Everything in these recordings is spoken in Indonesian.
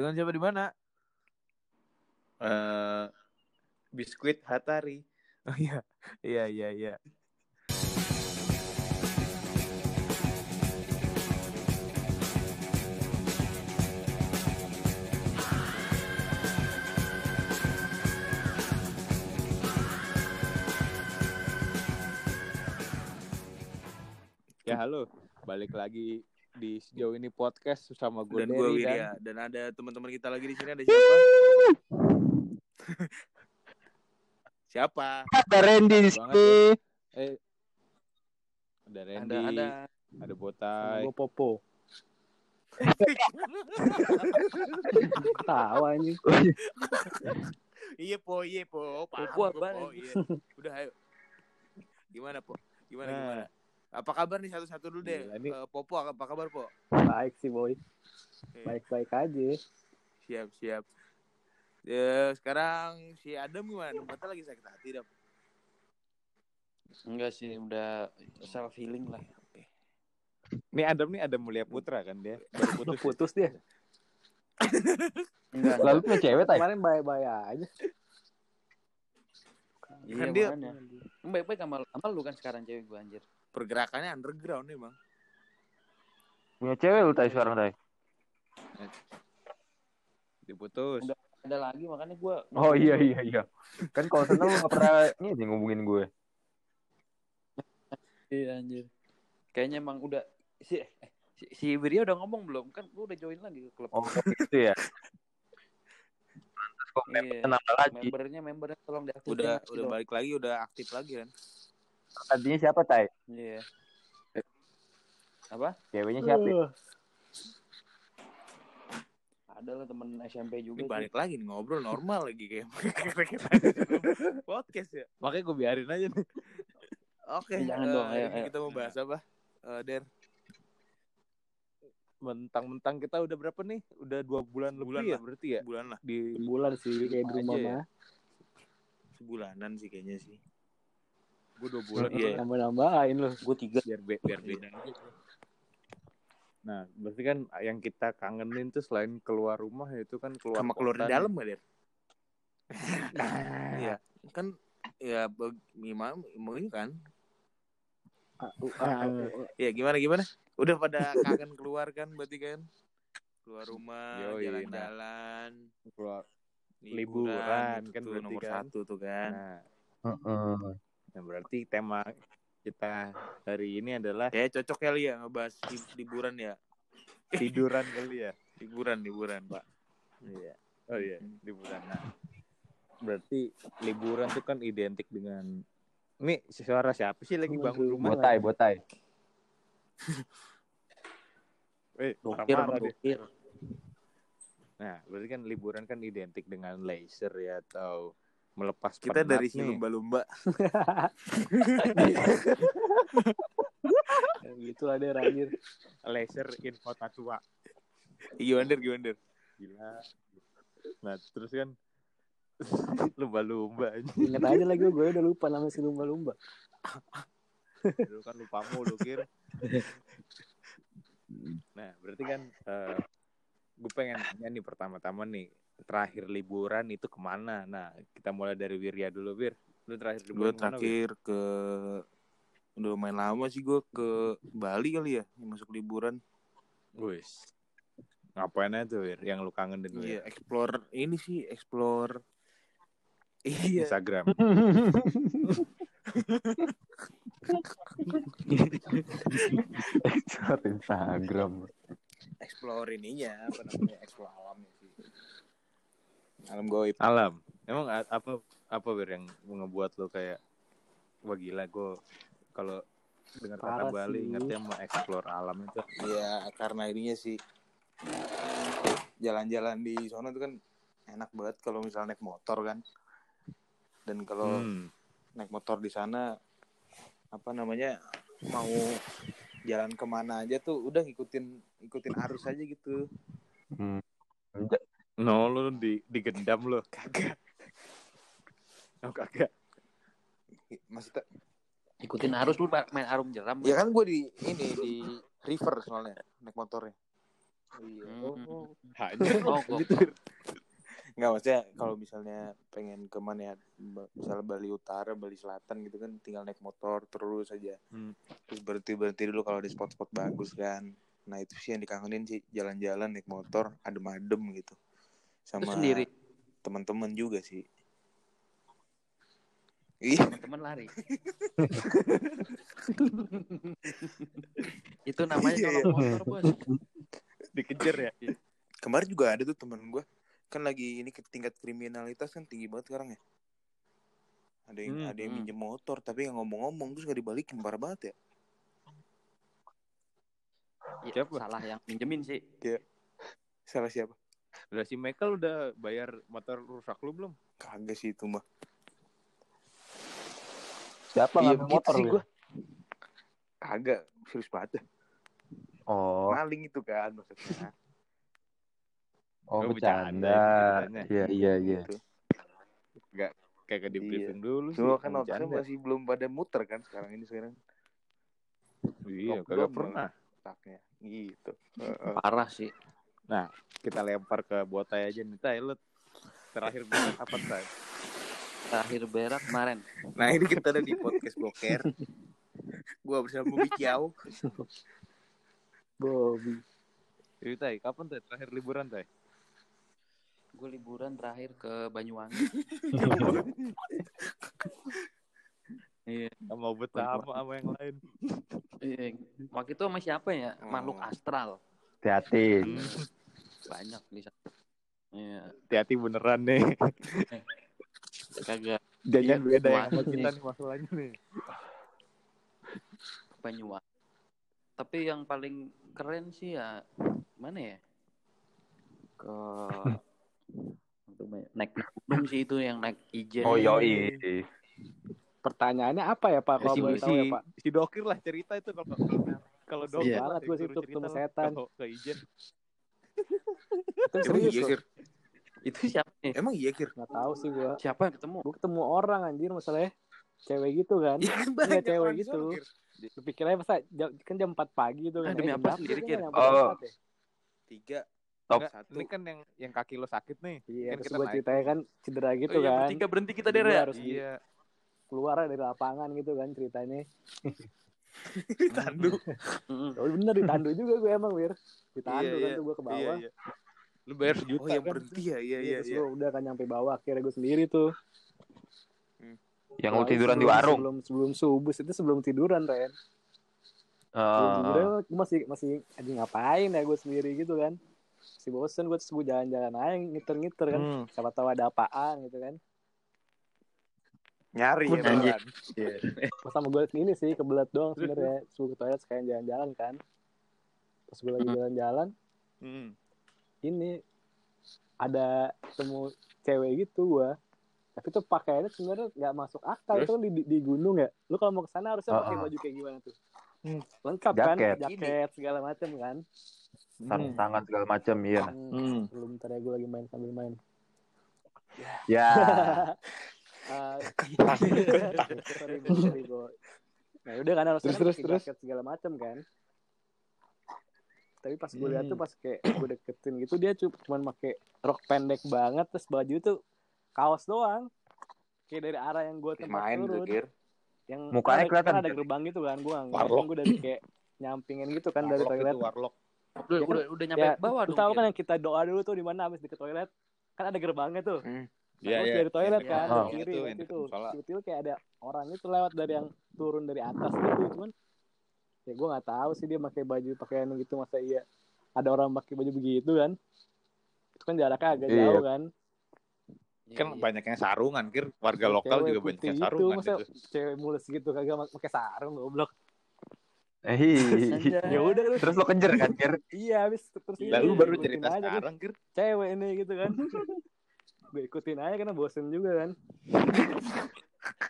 Dengan siapa di mana? Eh biskuit Hatari. Oh iya, iya, iya, iya. Ya halo, balik lagi di sejauh ini podcast sama gue Dan gue dan. Dan ada teman-teman kita lagi di sini ada siapa? siapa? Ada Randy di sini. eh ada Randy, Ada ada. ada Botai, Gue Popo. Tawa anjing. Iya po, iya po. Paham Po, po. anjing? Iya. Udah ayo. Gimana po? Gimana Nah. gimana? Apa kabar nih satu-satu dulu deh. Gila, ini- Eh, Popo apa kabar po? Baik sih boy. Baik-baik aja. Siap siap. Ya, sekarang si Adam gimana? Tempatnya lagi sakit hati Dam. Enggak sih, udah self healing lah. Nih Adam nih ada Mulia Putra kan dia. Baru putus. putus dia. Enggak. Lalu punya cewek tay. Kemarin baik-baik aja. Iya, Kan dia- baik-baik sama, sama lu kan sekarang cewek gua anjir. Pergerakannya underground emang. Punya cewek lu tay sekarang tay. Diputus. Udah. Ada lagi makanya gua Oh iya iya iya. Kan kalau seneng lu gak pernah ini ngubungin gue. Iya anjir. Kayaknya emang udah si eh, si, si Wirya udah ngomong belum? Kan gua udah join lagi ke klub. Oh gitu ya. Kok Iya. kenapa lagi? Membernya membernya tolong diaktifin. Udah lagi udah dong. balik lagi, udah aktif lagi kan. Tadinya siapa tay? Iya. Apa? Ceweknya siapa? Ada lah temen SMP juga. Ini balik lagi nih ngobrol normal lagi kayak podcast ya. Makanya gue biarin aja nih. Oke, Jangan eh, dong, ayo, ayo. kita mau bahas apa? Eh, Der, Mentang-mentang kita udah berapa nih? Udah dua bulan lebih Bulan ya lah. berarti ya bulan lah, di Bulan sih kayak di rumah Aja ya. sebulanan sih kayaknya sih. Gue dua bulan Iya. Nambah-nambahin lu. Gua tiga. biar be- biar beda aja. Nah, berarti kan yang kita kangenin tuh selain keluar rumah itu kan keluar Sama keluar di dalam gak, Der? Iya, kan ya gimana ini kan? Ya gimana gimana? Udah pada kangen keluar kan berarti kan? Keluar rumah, jalan-jalan, keluar Liburan, gitu kan tuh, berarti nomor kan. satu tuh kan. Nah, nah, berarti tema kita hari ini adalah Kayak cocok kali ya ngebahas li- liburan ya. tiduran kali ya. Liburan, liburan, Pak. Iya. Oh iya, liburan. Nah, berarti liburan tuh kan identik dengan ini suara siapa sih lagi bangun rumah? Botai, botai. Eh, Dokir. Nah, berarti kan liburan kan identik dengan leisure ya atau melepas Kita dari si nih. lumba-lumba. gitu ada anjir. leisure in kota tua. Gimana? Gimana? Gila. Nah, terus kan lumba-lumba aja. Ingat aja lagi gue udah lupa nama si lumba-lumba. Dulu kan lupa mulu, Kir. Nah, berarti kan eh gue pengen nanya nih pertama-tama nih terakhir liburan itu ke mana? Nah, kita mulai dari Wirya dulu, Wir. Lu terakhir liburan Wir? terakhir ke udah main lama sih gue ke Bali kali ya masuk liburan. Wis. Ngapain aja tuh, Wir? Yang lu kangen dengan Iya, explore ini sih explore Iya, Instagram. Instagram. explore ininya apa namanya explore alamnya sih. Alam goib. Alam. Emang apa apa Wir yang ngebuat lu kayak wah gila gue kalau dengar kata Bali sih. ingatnya mau explore alam itu. Iya, karena ininya sih jalan-jalan di sana tuh kan enak banget kalau misalnya naik motor kan. Dan kalau Hmm. naik motor di sana apa namanya mau jalan ke mana aja tuh udah ngikutin ikutin arus aja gitu Hmm. No, lu di digendam lu. kagak Oh, kagak. maksudnya Ikutin arus lu main arum jeram. ya kan gue di ini di river soalnya naik motornya Iya. Hmm. Hanya Oh, kok. gitu. Nggak maksudnya kalau misalnya pengen ke mana ya, misalnya Bali Utara, Bali Selatan gitu kan, tinggal naik motor terus aja. Hmm. Terus berhenti berhenti dulu kalau di spot-spot bagus kan. Nah itu sih yang dikangenin sih jalan-jalan naik motor adem-adem gitu. Sama sendiri teman-teman juga sih. Iya, teman-teman lari. Itu namanya Iya, kalau motor, Bos. Dikejar ya. kemarin juga ada tuh teman gue kan lagi ini ke- tingkat kriminalitas kan tinggi banget sekarang ya. Ada yang Hmm, ada yang hmm. minjem motor tapi yang ngomong-ngomong terus gak dibalikin parah banget ya. Ya, Siapa? salah yang minjemin sih. Salah siapa? Udah si Michael udah bayar motor rusak lu belum? Kagak sih itu mah. Siapa Iya ngambil begitu motor sih lu? gue. Kagak, serius banget. Oh, Maling itu kan maksudnya. oh Oh, bercanda. Iya, iya, iya. Gitu. Kayak di briefing dulu sih. Semua kan otaknya masih belum pada muter kan sekarang ini sekarang Iya, kagak pernah. otaknya. Gitu. Heeh. Parah sih. Kita lempar ke botai aja nih, Tai. Lu terakhir berak kapan, Tai? Terakhir berak kemarin. Nah ini kita ada di podcast boker. Gua bersama Bumi Kiau. Bobby. Jadi, Tai, kapan, Tai? Terakhir liburan, Tai? Gue liburan terakhir ke Banyuwangi. Iya. Sama bersama sama yang lain. Iya. Waktu itu sama siapa ya? Oh. Makhluk astral. Hati-hati. Banyak di sana. Iya. Hati-hati beneran nih. Kagak Jangan Iya, beda yang sama kita nih. masalahnya nih. Banyuwangi. Tapi yang paling keren sih ya mana ya? Ke naik gunung sih itu yang naik ijen. Oh, yoi. Pertanyaannya apa ya Pak? Kalau si, boleh tahu ya Pak. si Dokir lah cerita itu kalau kalau Dokir banget lah, gua suruh situ cerita ketemu setan. Ke Ijen. Itu Emang serius iya. Kir? Itu siapa nih? Emang iya, Kir? Nggak tahu sih gua. Siapa yang ketemu? Gua ketemu orang anjir masalahnya. Cewek gitu kan. Iya kan banyak cewek gitu. Lu pikirnya masa jam, kan jam 4 pagi itu kan. Ah, demi Eh, jam apa sendiri? Kir? Kan Oh. 4 ya? Tiga. Top. Satu. ini kan yang yang kaki lo sakit nih. Iya, Kan kita gua ceritanya kan cedera gitu oh, iya, kan. bertiga berhenti kita deh ya. harus di- Iya. keluar dari lapangan gitu kan ceritanya. Tandu. Mm-mm. Oh bener ditandu juga gue emang Wir. Ditandu Iya, kan iya. tuh gue ke Iya, bawah. iya. Lu bayar sejuta Oh, yang kan? berhenti ya? Iya, Iya, iya, iya. gua udah kan nyampe bawah akhirnya gue sendiri tuh. Yang lu tiduran di sebelum- warung. Sebelum sebelum subuh itu sebelum tiduran Ren. Sebelum tiduran gue masih masih aja ngapain ya gue sendiri gitu kan. Masih bosen gue terus gue jalan-jalan aja ngiter-ngiter kan. Hmm. Siapa tahu ada apaan gitu kan. Nyari ya, beneran. Pas sama gue ini sih kebelet doang sebenarnya. Gue ke toilet sekalian jalan-jalan kan. Pas gue lagi Hmm. jalan-jalan Hmm. Ini ada temu cewek gitu gua tapi tuh pakaiannya sebenarnya nggak masuk akal Terus? itu kan di, di, di gunung ya lu kalau mau ke sana harusnya pakai Ah. baju kayak gimana tuh Hmm. lengkap kan Jaket. jaket segala macam kan sarung tangan segala macam iya. hmm. Hmm. belum ntar ya gue lagi main sambil main Ya. Ah, sorry Bo, sorry Bo. nah udah kan harusnya Terus, terus, pakai terus. jaket segala macam kan tapi pas gue lihat tuh Hmm. pas kayak gue deketin gitu dia cu- cuman pakai rok pendek banget terus baju tuh kaos doang kayak dari arah yang gue tempat Main turun Kir. yang Mukanya kan ada- kelihatan, kan ada gerbang gitu kan gue Warlock. gue dari kayak nyampingin gitu kan dari Warlock toilet itu warlock. Udah, Ya kan? udah, udah nyampe ya ke bawah dong. tahu kan yang kita doa dulu tuh di mana habis deket toilet kan ada gerbangnya tuh Hmm. Iya, Terus iya. dari toilet Iya, kan iya. kiri Itu itu tiba-tiba kayak ada orang itu lewat dari yang turun dari atas gitu cuman ya gue nggak tahu sih dia pakai baju pakaian gitu masa iya ada orang pakai baju begitu kan itu kan jaraknya agak Iya. jauh kan Iya, Kan iya. banyak yang sarungan, Kir. Warga lokal Cewek juga banyak yang gitu, sarungan masa itu. cewek mulus gitu kagak pakai sarung goblok Eh, ya udah terus Terus lo kejar kan, Kir? iya habis terus Lalu baru cerita aja, sekarang, Kir. cewek ini gitu kan gue ikutin aja karena bosen juga kan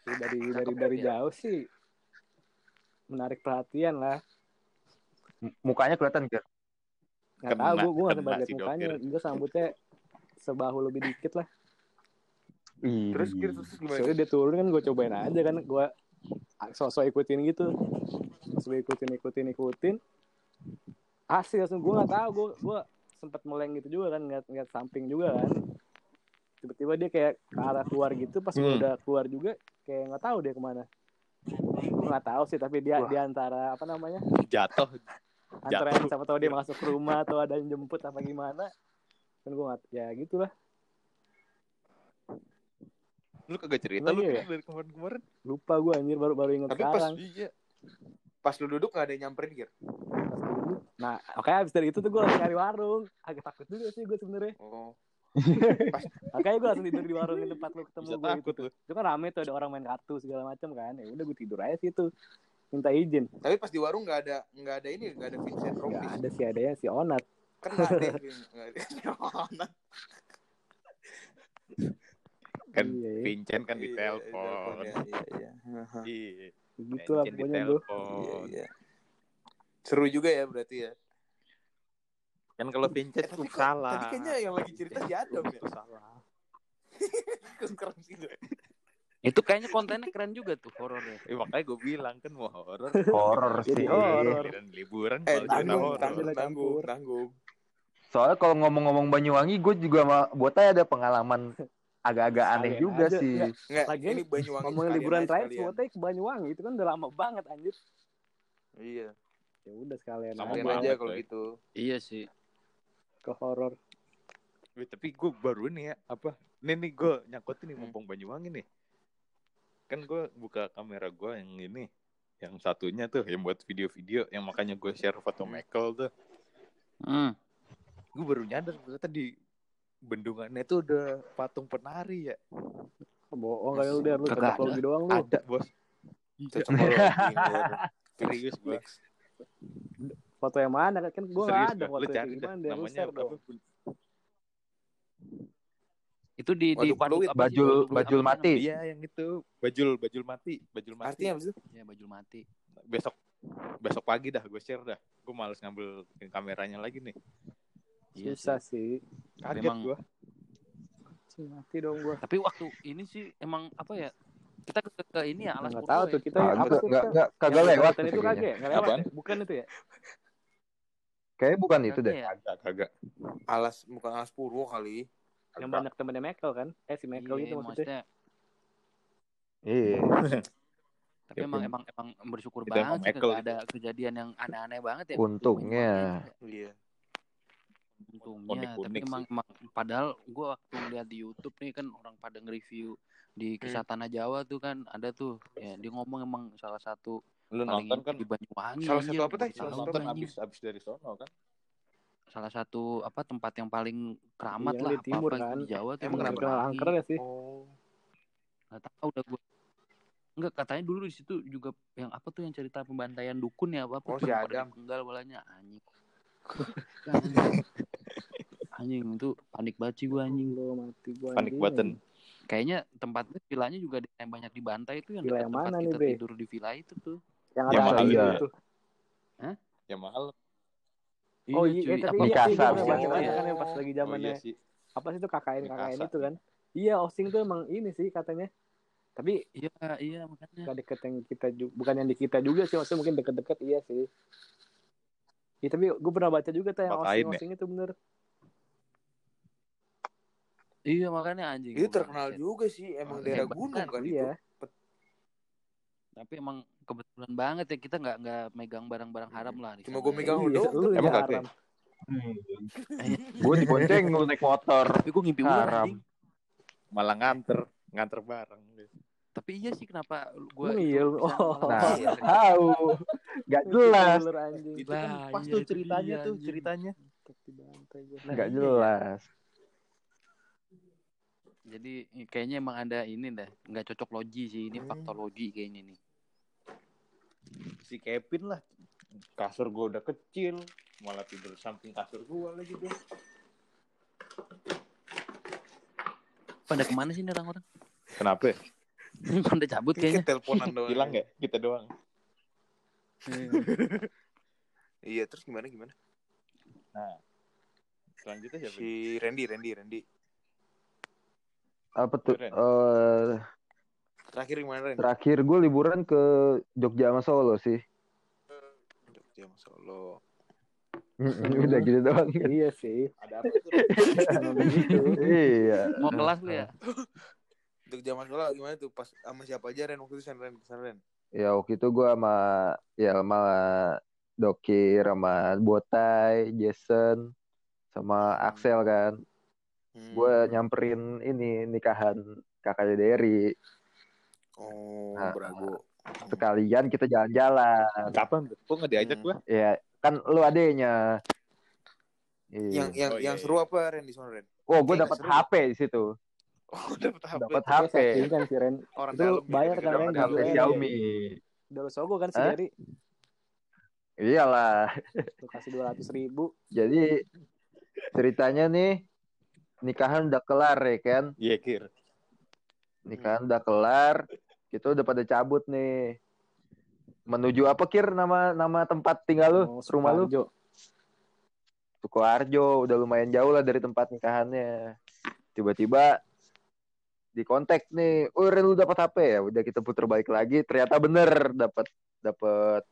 dari dari dari ya? jauh sih menarik perhatian lah. M- Mukanya kelihatan, nggak Kena- tahu gue gue nggak kena sempat lihat si mukanya. Dia sambutnya sebahu lebih dikit lah. Ih. Terus Kir, terus gimana? soalnya dia turun kan gue cobain aja kan. Gue sosok ikutin gitu. Gue ikutin ikutin ikutin. Asli langsung gue nggak tahu. Gue gue sempat meleng gitu juga kan ngeliat ngeliat samping juga kan. Tiba-tiba dia kayak ke arah keluar gitu pas gue Hmm. udah keluar juga kayak nggak tahu dia ke mana gue nggak tahu sih tapi dia Wah. di antara apa namanya Jatuh. antara yang siapa tahu dia masuk ke rumah atau ada yang jemput apa gimana kan gue nggak ya gitulah Lu kagak cerita lu ya? dari kemarin-kemarin. lupa gue anjir baru baru inget Tapi pas sekarang Iya. pas lu duduk gak ada yang nyamperin? Pas dulu. nah oke abis dari itu tuh gue langsung nyari warung agak takut juga sih gue sebenarnya Oh. makanya gue langsung tidur di warung di tempat lu ketemu gue gitu itu kan rame tuh ada orang main kartu segala macam kan ya udah gue tidur aja situ minta izin Tapi pas di warung gak ada nggak ada ini, gak ada Vincent nggak Rompis. ada sih adanya si Onat Kan gak ada. Nggak ada. Onat. Kan Iya, iya. Vincent kan Iya, ditelepon. Iya, iya, iya. Haha. Iya. gitu lah pokoknya bro Iya, iya. Seru juga ya berarti ya. Kan kalau Vincent Eh, tuh tapi kok- salah. Tadi kayaknya yang lagi cerita si Adam ya. Itu salah. Keren sih itu. Itu kayaknya kontennya keren juga tuh horornya. Eh, makanya gue bilang kan mau horor. Horor sih. horor. Liburan Eh, tanggung, horor. tanggung, tanggung, tanggung. Soalnya kalau ngomong-ngomong Banyuwangi, gue juga buat aja ada pengalaman agak-agak aneh juga aja. sih. Nggak, Enggak, Lagian ini Banyuwangi ngomongin liburan aja terakhir sebutnya ke Banyuwangi itu kan udah lama banget anjir Iya, ya udah sekalian Sama aja kalau gitu. Iya sih. Ke horor tapi gue baru nih ya apa? Nih nih gue nyangkutin nih Hmm. mumpung Banyuwangi nih. Kan gue buka kamera gue yang ini, yang satunya tuh yang buat video-video, yang makanya gue share foto Michael tuh. Hmm. Gue baru nyadar ternyata di bendungannya tuh udah patung penari ya. bohong kayak lu dia lu Kagak cocok doang lu Ada bos. Iya, serius gue. Foto yang mana kan gue nggak ada foto dah. gimana deh Namanya apa? Itu di di Waduk apa? Bajul Waduk bajul apa mati. Iya yang itu bajul bajul mati bajul mati. Artinya apa sih? Ya bajul mati. Besok besok pagi dah gue share dah. Gue males ngambil kameranya lagi nih. Iya susah sih. sih Kaget Memang- gue. Mati dong gue Tapi waktu ini sih emang apa ya? Kita ke, ke ini ya alas nggak tahu ya. tuh kita Kagak, apa nggak, nggak, kagak lewat itu Apaan? ya? bukan itu ya Kayaknya bukan itu deh. Kagak ya? Kagak kagak. Alas bukan alas purwo kali. yang banyak temennya Michael kan eh si Michael Iya, itu maksudnya Iya. Tapi Ya, emang emang emang bersyukur Itu banget sih ada kejadian yang aneh-aneh banget ya. Untungnya. Iya. Untungnya. Tapi Unik-unik emang, emang padahal gue waktu lihat di YouTube nih kan orang pada nge-review di kisah tanah Jawa tuh kan ada tuh ya dia ngomong emang salah satu Lu nonton kan? di Banyuwangi. Salah satu apa, Teh? Lu Salah nonton anjing. abis abis dari sono kan? salah satu apa tempat yang paling keramat Iya, lah di apa timur apa kan. di Jawa tuh Emang kenapa? angker ya sih Oh. Nggak tahu udah gue. Enggak katanya dulu di situ juga yang apa tuh yang cerita pembantaian dukun ya apa apa Oh, si Adam. dipenggal bolanya anjing. anjing. itu panik banget sih gue anjing. lo mati gue Panik button. Kayaknya tempatnya villanya juga ada yang banyak dibantai itu yang Villa dekat yang tempat mana nih, kita Bre? tidur di villa itu tuh. Yang ada mahal ada iya. itu Ya mahal. oh iya cuy. eh, tapi Di iya sih kasar, oh, baca iya. kan yang pas lagi Oh zamannya iya sih. apa sih itu KKN KKN itu kan iya Osing tuh emang ini sih katanya tapi Iya, iya makanya. gak deket yang kita juga bukan yang di kita juga sih maksudnya mungkin deket-deket iya sih Iya tapi gue pernah baca juga tuh yang Tempat lain Osing ya? Osing itu bener Iya makanya anjing. Itu terkenal juga sih, emang Oh, daerah gunung kan? kan itu. Iya Tapi emang kebetulan banget ya kita nggak nggak megang barang-barang haram lah. di Cuma gue megang iya tapi- Emang kagak? haram Gue dibonceng lu naik motor. Tapi gue ngimpi Haram. Malah nganter, nganter barang. Tapi iya sih kenapa gue iya? Oh. Nah, tahu. Gak jelas. Itu kan pas iya, tuh ceritanya tuh ceritanya. Gak iya. jelas. Jadi kayaknya emang ada ini dah, nggak cocok logi sih ini Hmm. faktor logi kayaknya nih. Si Kevin lah. Kasur gua udah kecil, malah tidur samping kasur gua lagi tuh. Pada ke mana sih ini orang-orang? Kenapa? Pada cabut kayaknya. Kita teleponan doang. Hilang ya? Kita doang. Iya, terus gimana gimana? Nah. Selanjutnya siapa? Si Randy, Randy, Randy. Apa tuh? Eh, Terakhir gimana Randy? terakhir gue liburan ke Jogja sama Solo sih. Jogja sama Solo. Udah gitu doang. Iya sih. Ada apa tuh? Begitu. Iya. Mau kelas lu ya? Untuk zaman sekolah gimana tuh? Pas sama siapa aja Ren waktu itu Sen Ren? Sen Ren? Ya waktu itu gue sama ya sama Dokir sama Botai, Jason, sama Axel kan. Hmm. Gue nyamperin ini nikahan kakaknya Derry. Oh, Nah. Brago. Sekalian kita jalan-jalan. Kapan? Kok nggak diajak Hmm. gua? Ya kan lu adenya. Iya. Yang yang Oh, iya, yang iya. seru apa Ren di sana Ren? Oh, gue dapat. HP di situ. Oh, dapet HP. Dapat HP. kan si Ren. Orang Itu dalam bayar gitu, kan, dapat Ren, HP gitu. Xiaomi. Udah lu sogo kan si Hah? Jerry. Iyalah. Lu kasih dua ratus ribu. Jadi ceritanya nih nikahan udah kelar ya kan? Iya, Kir. Nikahan udah kelar, kita udah pada cabut nih. Menuju apa kir nama nama tempat tinggal lu, Mau rumah lu? Sukoharjo. Sukoharjo, udah lumayan jauh lah dari tempat nikahannya. Tiba-tiba di kontak nih, oh Ren lu dapat HP ya? Udah kita puter balik lagi, ternyata bener dapat dapat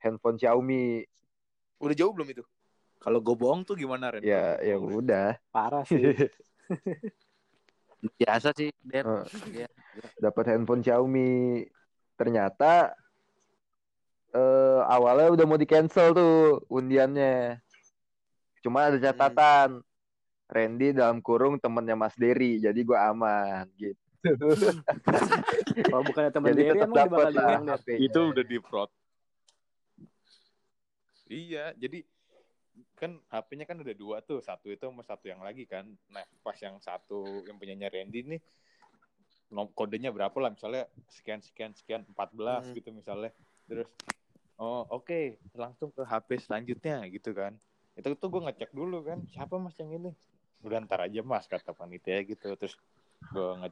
handphone Xiaomi. Udah jauh belum itu? Kalau gue bohong tuh gimana, Ren? Ya ya udah. Parah sih. Biasa sih. Eh. Iya. dapat handphone Xiaomi ternyata eh awalnya udah mau di cancel tuh undiannya cuma ada catatan Randy dalam kurung temennya Mas Dery jadi gua aman gitu Kalau bukannya teman jadi Derry tetap emang bakal lah. Itu udah di prot. Iya, jadi kan HP-nya kan udah dua tuh, satu itu sama satu yang lagi kan. Nah, pas yang satu yang punyanya Randy nih kodenya berapa lah misalnya sekian sekian sekian 14 Hmm. gitu misalnya. Terus oh oke, langsung ke HP selanjutnya gitu kan. Itu tuh gue ngecek dulu kan, siapa Mas yang ini? Udah ntar aja Mas kata panitia gitu. Terus gue nge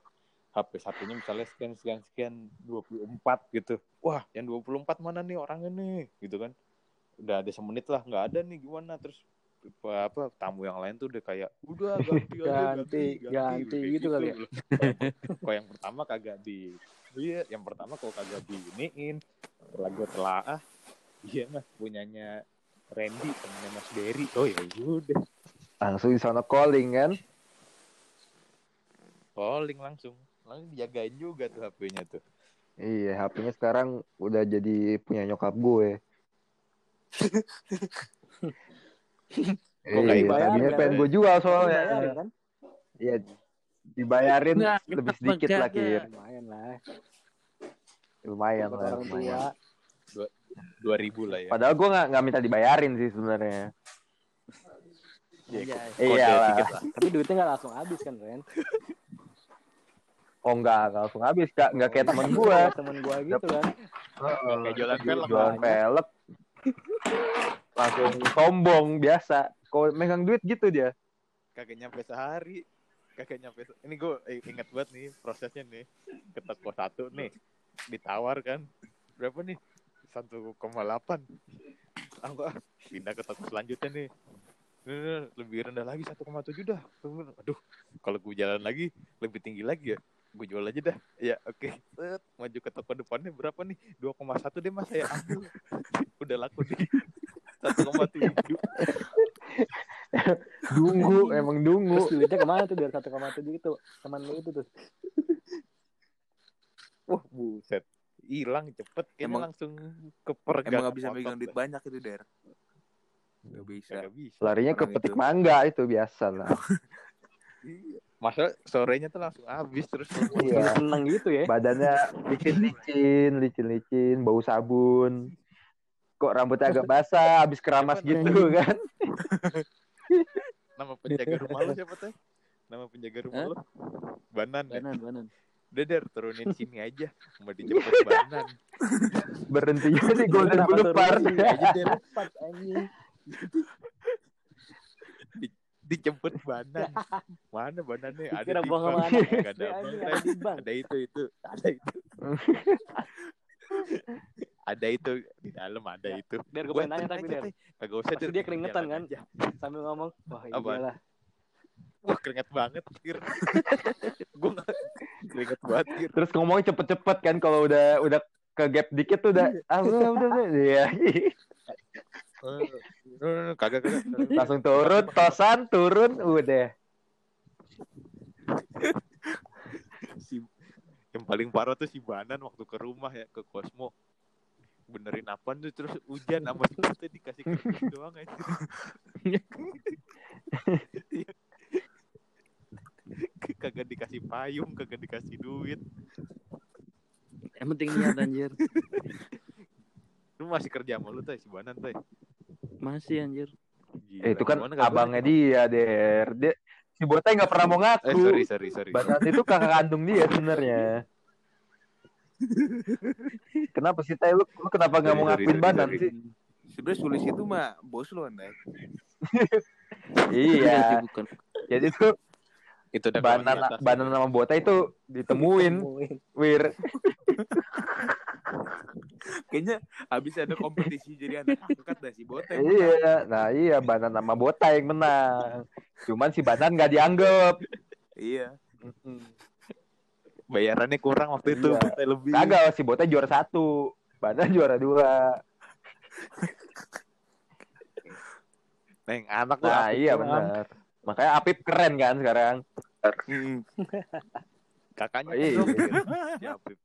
HP satunya misalnya sekian sekian sekian 24 gitu. Wah, yang 24 mana nih orangnya nih gitu kan. Udah ada semenit lah, nggak ada nih gimana? Terus apa, apa tamu yang lain tuh udah kayak udah ganti aja Ganti, ganti Kayak gitu kali ya. Kalau yang pertama kagak di iya yang pertama kalau kagak diiniin setelah gue telaah iya mas punyanya Randy temennya Mas Derry. Oh ya udah. Langsung di sana calling kan? Calling langsung. Langsung dijagain juga tuh HP-nya tuh. Iya HP-nya sekarang udah jadi punya nyokap gue Kok Iya, tadinya kan? pengen gue jual soalnya. Dibayarin kan? Iya, dibayarin Nggak, lebih sedikit lah. Kir. Lumayan lah. Lumayan lah, lumayan. tua. dua ribu lah ya Padahal gue nggak nggak minta dibayarin sih sebenarnya. Iya, Iya. Iya lah. Tapi duitnya nggak langsung habis kan Ren? Oh enggak, enggak langsung habis kak, enggak kayak teman gue. Kayak temen gua gitu kan. kayak jualan pelek Jualan pelek. Langsung sombong biasa. Kalau megang duit gitu dia. kagak nyampe sehari. Kagak nyampe se- ini gue inget banget nih prosesnya nih. Ke toko satu nih. Ditawar kan. Berapa nih? 1,8 aku ah, pindah ke toko selanjutnya nih. Lebih rendah lagi 1,7 dah. Aduh kalau gue jalan lagi lebih tinggi lagi ya gue jual aja dah ya oke Set, maju ke toko depannya berapa nih 2,1 deh mas saya ambil udah laku nih 1,7 Dungu, emang dungu. Terus duitnya ke mana tuh biar 1,7 gitu? Teman lu itu tuh. Wah buset hilang cepet kayaknya Emang- langsung ke peregangan Emang gak bisa motor megang duit banyak itu Der. Gak bisa. Kagak bisa Larinya ke petik itu. mangga itu biasa lah. Iya. Masa sorenya tuh langsung habis terus Iya. Seneng gitu ya. Badannya licin-licin, licin-licin, bau sabun. Kok rambutnya agak basah, habis keramas Siapa gitu kan. nama penjaga rumah lo siapa tuh? Nama penjaga rumah Hah? lo? Banan ya? Banan, banan. Udah Der, turunin sini aja. Mau dijemput Banan. Berhentinya di Golden Boulevard. aja. Dijemput Banan. Mana Banannya? Ada Kira di Nggak SD ada ada di bank. Ada itu itu. Ada itu. ada itu di dalam ada itu. Der gue pengen nanya tapi. Teh. Kagak usah dia keringetan kan? aja. Sambil ngomong, wah iyalah. Wah keringet banget Kir. Gue gak keringet banget Kir. Terus ngomongnya cepet-cepet kan kalau udah udah ke gap dikit tuh udah ah udah udah udah. Iya. Kagak kagak. Langsung turun, tosan, turun, udah. si yang paling parah tuh si Banan waktu ke rumah ya ke Cosmo benerin apa tuh terus hujan sama si Putih dikasih kertas doang aja kagak dikasih payung kagak dikasih duit Yang penting niat anjir. lu masih kerja sama lu tuh si Banan tuh Masih anjir. Gila, Eh, itu kan abangnya dia, Der. Dia si Botai nggak pernah mau eh ngaku. sorry sorry sorry Badan itu kakak kandung dia sebenarnya. Kenapa sih Tai lu, lu kenapa nggak mau ngakuin Banan sih? Sebenarnya sulis itu mah bos lu Anda. Iya. bukan. Jadi tuh itu udah Banan. Banan sama Botai itu ditemuin, Temuin. Wir. Kayaknya habis ada kompetisi jadi anak angkat dah si Bote. Iya, nah iya Banan sama Botai yang menang. Cuman si Banan nggak dianggap. Iya. bayarannya kurang waktu itu Iya. Botai lebih Kagak, si Botai juara satu. Banan juara dua. Neng anak Nah Apip iya benar. Makanya Apip keren kan sekarang. Mm. kakaknya Oh, iya. Apip.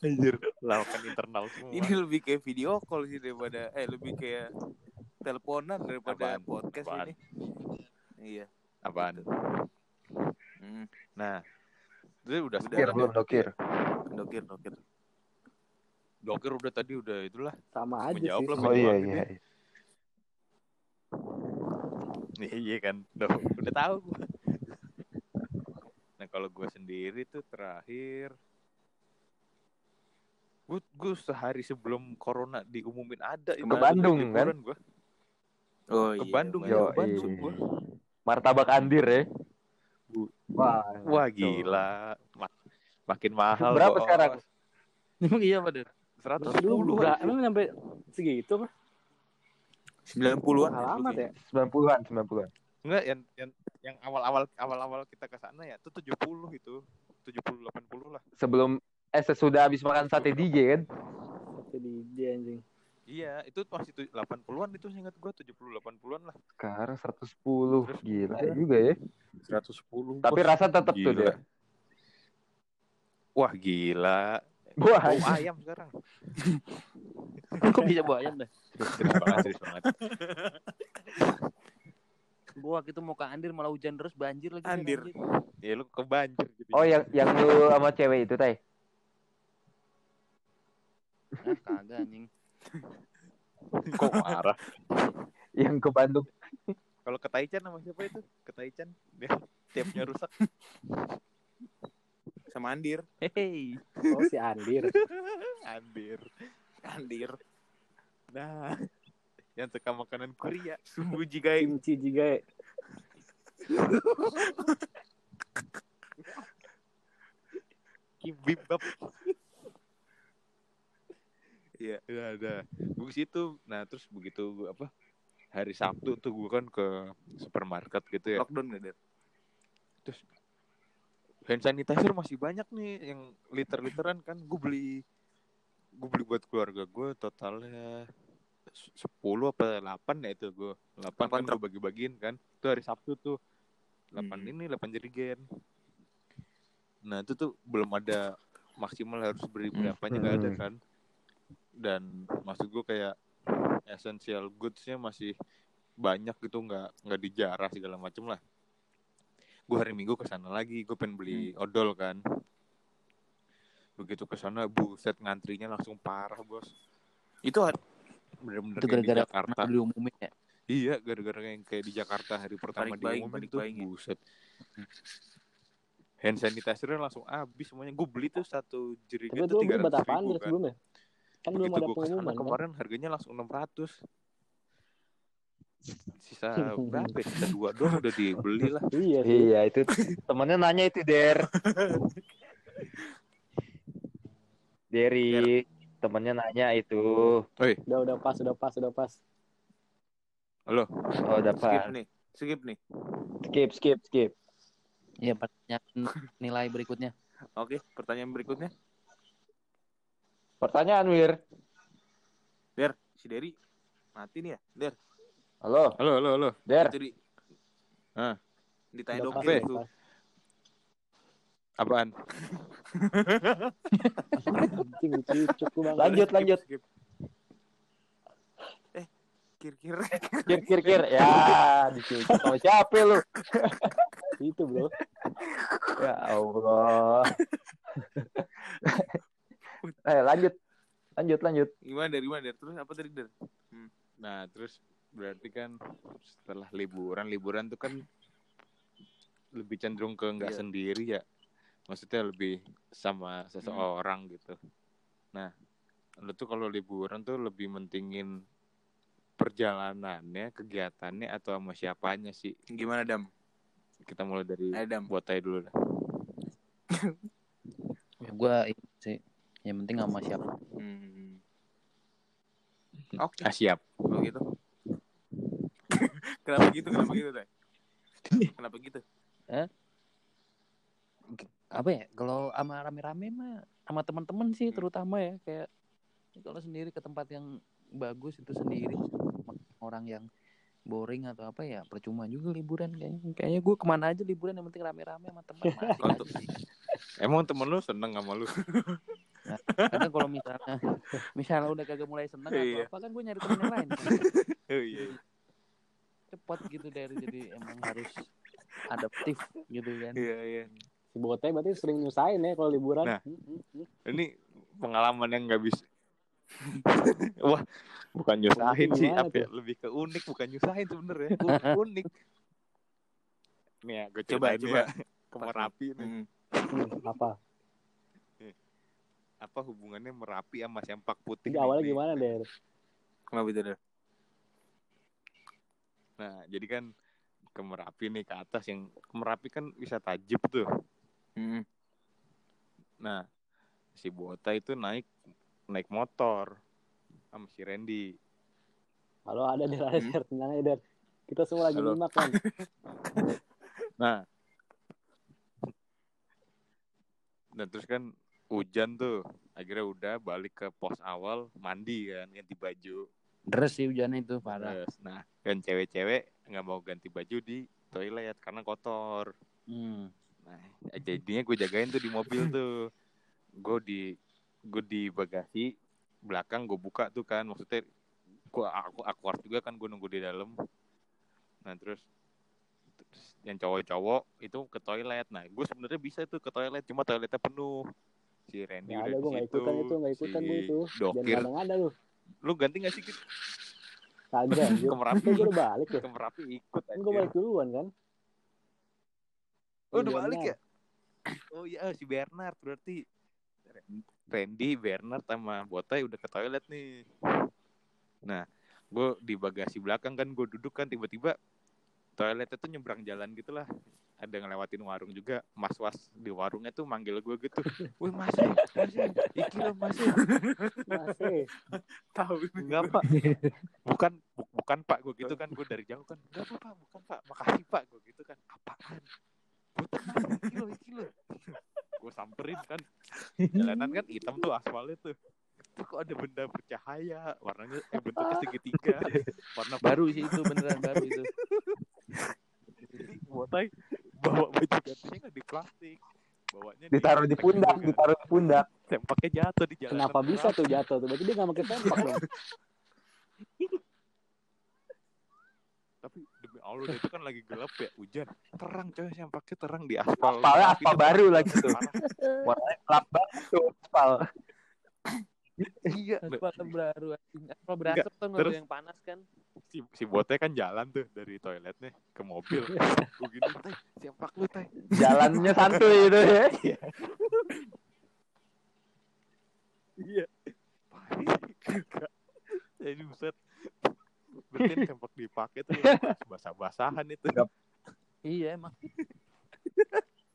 Anjir, lawakan internal semua. Ini lebih kayak video call sih daripada eh lebih kayak teleponan daripada Apaan? podcast Apaan? ini. Iya. apaan? Hmm. Nah, itu udah Dokir belum dokir. Dokir, dokir. Dokir udah tadi udah itulah. Sama aja Menjawab sih. lah. Oh iya Gitu. iya. Nih, iya kan, udah, udah tahu. Nah kalau gue sendiri tuh terakhir, gue gue sehari sebelum corona diumumin ada itu Ke Bandung, kan? gue Oh ke iya. Bandung ya, ke Bandung iya. gue. Martabak Andir ya. Bu- Wah, Wah gila, Mak- makin mahal. Berapa bos. sekarang? Emang iya Pak Der? Seratus enggak, emang nyampe segitu kah? 90-an. Alamat ya? 90-an, 90-an. Enggak, yang yang yang awal-awal awal-awal kita ke sana ya, itu 70 itu. 70 80 lah. Sebelum eh sesudah habis makan sate DJ kan. Satu DJ anjing. Iya, itu masih tu- 80-an itu ingat gue 70 80-an lah. Sekarang 110. Gila juga ya. 110. Tapi bos. rasa tetap tuh Gila. dia. Wah, gila. Wah, Bau ayam sekarang. Kok bisa bayar dah? Serius banget, serius banget. Gua waktu itu mau ke Andir malah hujan terus banjir lagi. Andir. Ya lu kebanjir gitu. Oh yang yang lu sama cewek itu tay. Ah, kagak anjing. kok marah. Yang ke Bandung. Kalau ke Taichan sama siapa itu? Ke Taichan. Dia tapnya rusak. Sama Andir. Hei. Oh si Andir. Andir. Andir. Nah, yang suka makanan Korea. Sumbu jigai. Kimchi Jigae. Kimbab. Iya. Ya ada. Gue ke situ. Nah, terus begitu gua apa? Hari Sabtu tuh gue kan ke supermarket gitu ya. Lockdown gak, Der? Terus hand sanitizer masih banyak nih yang liter-literan kan gue beli gue beli buat keluarga gue totalnya se- 10 apa 8 ya itu gue 8 kan Delapan gue bagi-bagiin kan. Itu hari Sabtu tuh. 8 Hmm. ini 8 jerigen nah itu tuh belum ada maksimal harus beri Hmm. berapanya nggak ada Hmm. kan. Dan maksud gue kayak essential goodsnya masih banyak gitu nggak nggak dijarah segala macem lah. Gue hari minggu ke sana lagi gue pengen beli Hmm. odol kan. Begitu ke sana buset ngantrinya langsung parah bos. Itu bener-bener Itu gara-gara Jakarta diumumin ya. iya gara-gara yang kayak di Jakarta hari pertama buying, diumumin panik tuh buying ya. buset hand sanitizernya langsung habis semuanya gue beli tuh satu Tapi jerigen itu tuh tiga buat ratus apaan ribu kan sebelumnya? Kan belum begitu ada gue ke sana pengumuman kan? kemarin harganya langsung 600 sisa berapa ya? sisa dua doang udah dibeli lah Iya sih. Iya itu temennya nanya itu Der. Dari temennya nanya itu. Udah udah pas, udah pas, udah pas. halo Oh skip dapat. nih. Skip nih. Skip skip skip. Iya, pertanyaan nilai berikutnya. Oke, pertanyaan berikutnya. Pertanyaan Wir. Der, si Derry mati nih ya? Der, Halo, Halo, halo, halo. Der. itu di Hah? ditanya Udah dokter itu. Apaan? Lanjut, lanjut. Skip, skip. Eh, kir-kir. Kir kir kir. Ya, dicucuk sama siapa lu? Itu bro. Ya Allah. eh, lanjut. Lanjut, lanjut. Gimana dari mana Der? Terus apa tadi Der? Nah, terus berarti kan setelah liburan, liburan tuh kan lebih cenderung ke nggak Iya. sendiri ya. Maksudnya lebih sama seseorang gitu. Nah, lu tuh kalau liburan tuh lebih mentingin perjalanannya, kegiatannya atau sama siapanya sih? Gimana Dam? Kita mulai dari Ayo Dam. Botai dulu dah. Ya, gue sih yang penting sama siapa. Hmm. Oke, Ah, siap. kalau gitu. Kenapa gitu? Kenapa gitu, Teh? Kenapa gitu? Apa ya? Kalau sama rame-rame mah sama teman-teman sih Hmm. terutama ya kayak kalau sendiri ke tempat yang bagus itu sendiri orang yang boring atau apa ya percuma juga liburan kayaknya kayaknya gue ke mana aja liburan yang penting rame-rame sama teman Emang temen lu seneng sama lu? kadang kalau misalnya misalnya udah kagak mulai seneng atau Iya. apa kan gue nyari temen yang lain Oh iya. cepat gitu dari jadi emang harus adaptif gitu kan Iya, iya. Si Botai berarti sering nyusahin ya kalau liburan. Nah. Ini pengalaman yang nggak bisa. Wah, bukan nyusahin sih, tuh? apa ya? Lebih ke unik, bukan nyusahin sebenarnya. Unik, unik. Nih ya, gue Coba, coba, coba. ya. Ke Merapi nih. Hmm. Hmm, apa? Apa hubungannya Merapi sama Sempak Putih? Ini awalnya nih? gimana Der? Kenapa itu, Der? Nah, jadi kan ke Merapi nih ke atas yang ke Merapi kan bisa tajib tuh. Hmm. Nah, si Bota itu naik naik motor sama si Randy. Halo ada Der, ada Hmm. Tenang aja Der. Kita semua lagi Halo. nyimak kan. Nah, dan terus kan hujan tuh. Akhirnya udah balik ke pos awal mandi kan ganti baju. Deres sih hujannya itu parah Terus, nah kan cewek-cewek nggak mau ganti baju di toilet karena kotor. hmm. Nah, jadinya gue jagain tuh di mobil tuh. Gue di gue di bagasi belakang gue buka tuh kan maksudnya gue aku aku juga kan gue nunggu di dalam. Nah terus, terus yang cowok-cowok itu ke toilet. Nah gue sebenarnya bisa tuh ke toilet cuma toiletnya penuh. Si Randy Nggak udah ada, di gua nggak situ. ikutan itu, nggak ikutan si itu. Jangan Dokir, kadang ada lu. lu ganti gak sih? Kagak ke Merapi? Gue udah balik ya. ke Merapi ikut Kan gue balik duluan kan. Oh, udah balik ya? Oh iya, si Bernard berarti. Randy, Bernard sama Botai udah ke toilet nih. Nah, gue di bagasi belakang kan, gue duduk kan tiba-tiba toiletnya tuh nyebrang jalan gitu lah. Ada ngelewatin warung juga, mas was di warungnya tuh manggil gue gitu. Wih masih, masih, iki lo masih. Masih. Tahu. Enggak pak, bukan, bu- bukan pak gue gitu kan, gue dari jauh kan. Enggak apa pak, bukan pak, makasih pak gue gitu kan. Apaan? Iki lo, iki lo. gue samperin kan, jalanan kan hitam tuh aspalnya tuh. Tuh kok ada benda bercahaya, warnanya eh, bentuknya segitiga, warna baru sih itu beneran baru itu Jadi botai bawa baju gantinya kan di plastik, bawanya Ditaruh di pundak, gitu kan. ditaruh di pundak. Sempaknya jatuh di jalanan. Kenapa bisa tuh jatuh tuh? Berarti dia gak pakai sempak dong. Tapi Allah itu kan lagi gelap ya, hujan. Terang coy, sempaknya terang di aspal. Aspalnya aspal itu baru lagi tuh. Warnanya gelap banget tuh aspal. Iya, aspal baru aspal berasap tuh terus- yang panas kan si si bote kan jalan tuh dari toiletnya ke mobil. Gue gini, teh, sempak lu teh. Jalannya santuy itu ya. Iya. Kagak. Jadi buset. Berarti sempak dipakai tuh basah-basahan itu. iya emang.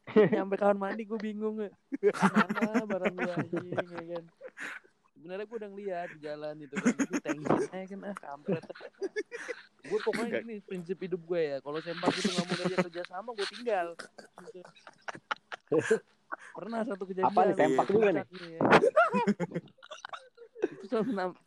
Nyampe kamar mandi gue bingung ya mana barang gue anjing ya kan? Sebenarnya gue udah ngeliat di jalan itu kan. Tapi tensinya kan? Ah kampret. Gue pokoknya ini prinsip hidup gue ya. Kalau sempak itu nggak mau diajak kerja sama gue tinggal. Gitu. pernah satu kejadian Apa nih, sempak juga nih? ya. sama nam-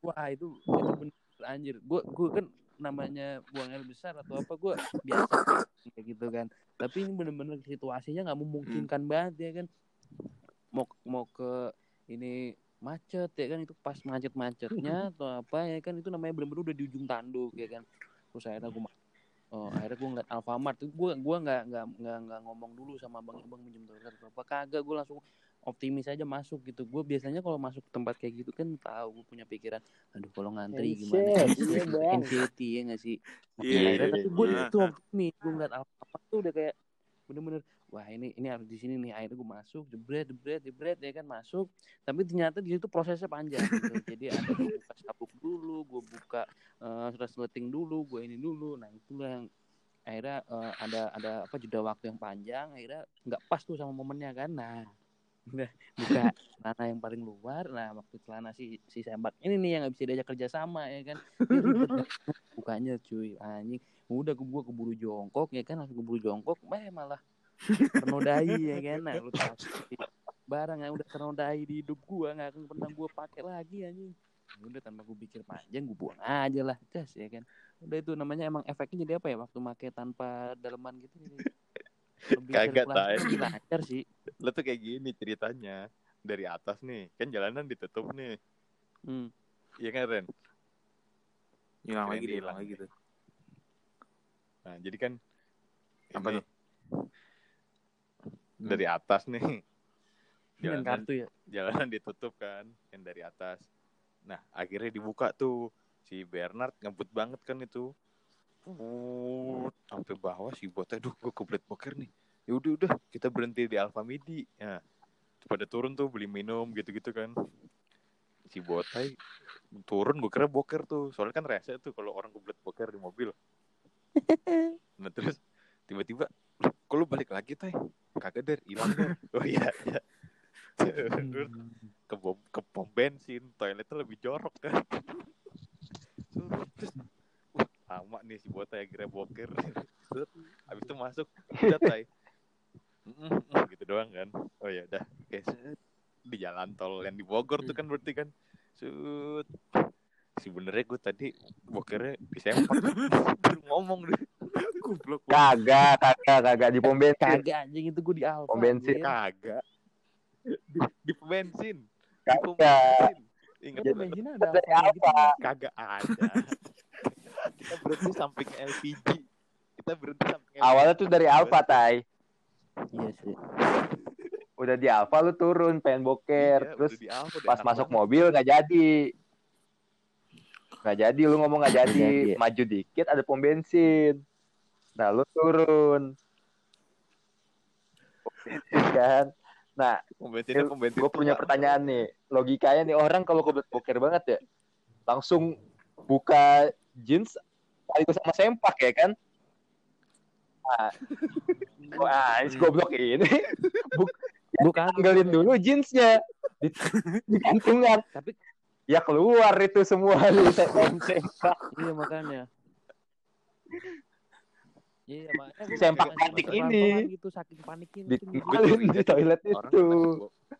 wah itu itu bener anjir gue gue kan namanya buang air besar atau apa gue biasa kayak gitu kan. Tapi ini bener-bener situasinya nggak memungkinkan banget ya kan. Mau mau ke ini macet ya kan itu pas macet-macetnya atau apa ya kan itu namanya bener-bener udah di ujung tanduk ya kan. Terus akhirnya gue oh akhirnya gue ngeliat Alfamart itu gue gua nggak nggak nggak ngomong dulu sama bang bang minjem toilet atau apa kagak gue langsung optimis aja masuk gitu. Gue biasanya kalau masuk ke tempat kayak gitu kan tahu gue punya pikiran aduh kalau ngantri gimana Anjir, iya, Bang. anxiety ya nggak sih? Iya, iya, tapi gue iya. itu optimis gue ngeliat Alfamart tuh udah kayak bener-bener wah ini ini harus di sini nih. Akhirnya gue masuk jebret jebret jebret ya kan masuk. Tapi ternyata di situ prosesnya panjang gitu. Jadi ada gue buka sabuk dulu gue buka uh, resleting dulu gue ini dulu. Nah itulah yang akhirnya eh, ada ada apa jeda waktu yang panjang akhirnya nggak pas tuh sama momennya kan. Nah udah buka celana yang paling luar. Nah waktu celana si si sembak ini nih yang nggak bisa diajak kerja sama ya kan? Bukanya cuy. Anjing. Udah gue keburu jongkok ya kan? Langsung keburu jongkok eh malah ternodai ya kan? Nah lu tahu barang yang udah ternodai di hidup gua nggak akan pernah gua pakai lagi anjing. Udah tanpa gue pikir panjang gue buang aja lah jas ya kan? Udah itu namanya emang efeknya jadi apa ya? Waktu make tanpa daleman gitu lebih Kagak, Tai. lebih lancar sih Lo tuh kayak gini ceritanya. Dari atas nih, kan jalanan ditutup nih. hmm. Iya kan Ren? hilang lagi hilang lagi tuh Nah, jadi kan Apa ini, tuh? Dari atas nih. Jalanan, kartu ya jalanan ditutup kan, yang dari atas. Nah, akhirnya dibuka tuh. Si Bernard ngebut banget kan itu. Put, sampai bawah si botnya, duh gue kebelet boker nih. Ya udah udah, kita berhenti di Alfamidi. Ya, pada turun tuh beli minum gitu-gitu kan. Si botai turun gue kira boker tuh. Soalnya kan rese tuh kalau orang kebelet boker di mobil. Nah terus tiba-tiba, "Loh, kok lu balik lagi tay? Kagak der, hilang der. Oh iya. iya. Ke bom, ke pom bensin, toiletnya lebih jorok kan. Terus, wah, lama nih si botai akhirnya boker. Habis itu masuk, udah tay. Gitu doang kan. Oh ya udah, oke. Di jalan tol yang di Bogor tuh kan berarti kan. Sud. Sebenernya gue tadi bokernya. Baru ngomong deh. Goblok. Kagak, kagak, kagak di pom bensin. kagak anjing itu gue di Alfa Pom bensin. Kagak. Di, di pom bensin. Di pom Kagak. bensin. Ingat bensin ada gitu Alfa. Kagak ada. Kita berhenti samping LPG. Kita berhenti samping LPG. Awalnya tuh dari Alfa, Tai. iya sih Udah di Alfa lu turun pengen boker, Iya, terus udah pas masuk banget. mobil nggak jadi. Nggak jadi, lu ngomong nggak jadi. Maju dikit ada pom bensin. Nah, lu turun. Pom bensin kan. Nah, Pom bensinnya pom bensin gue punya pertanyaan nih. Logikanya nih orang kalau boker banget ya, langsung buka jeans sekaligus sama sempak ya kan? Wah, ini goblok ini. gue kagak Tanggalin dulu jeansnya. Di, di gantungan. tapi Ya keluar itu semua di sem- sempak. iya makanya iya makanya Sempak panik ini. gitu saking paniknya Di, di toilet Orang itu. kan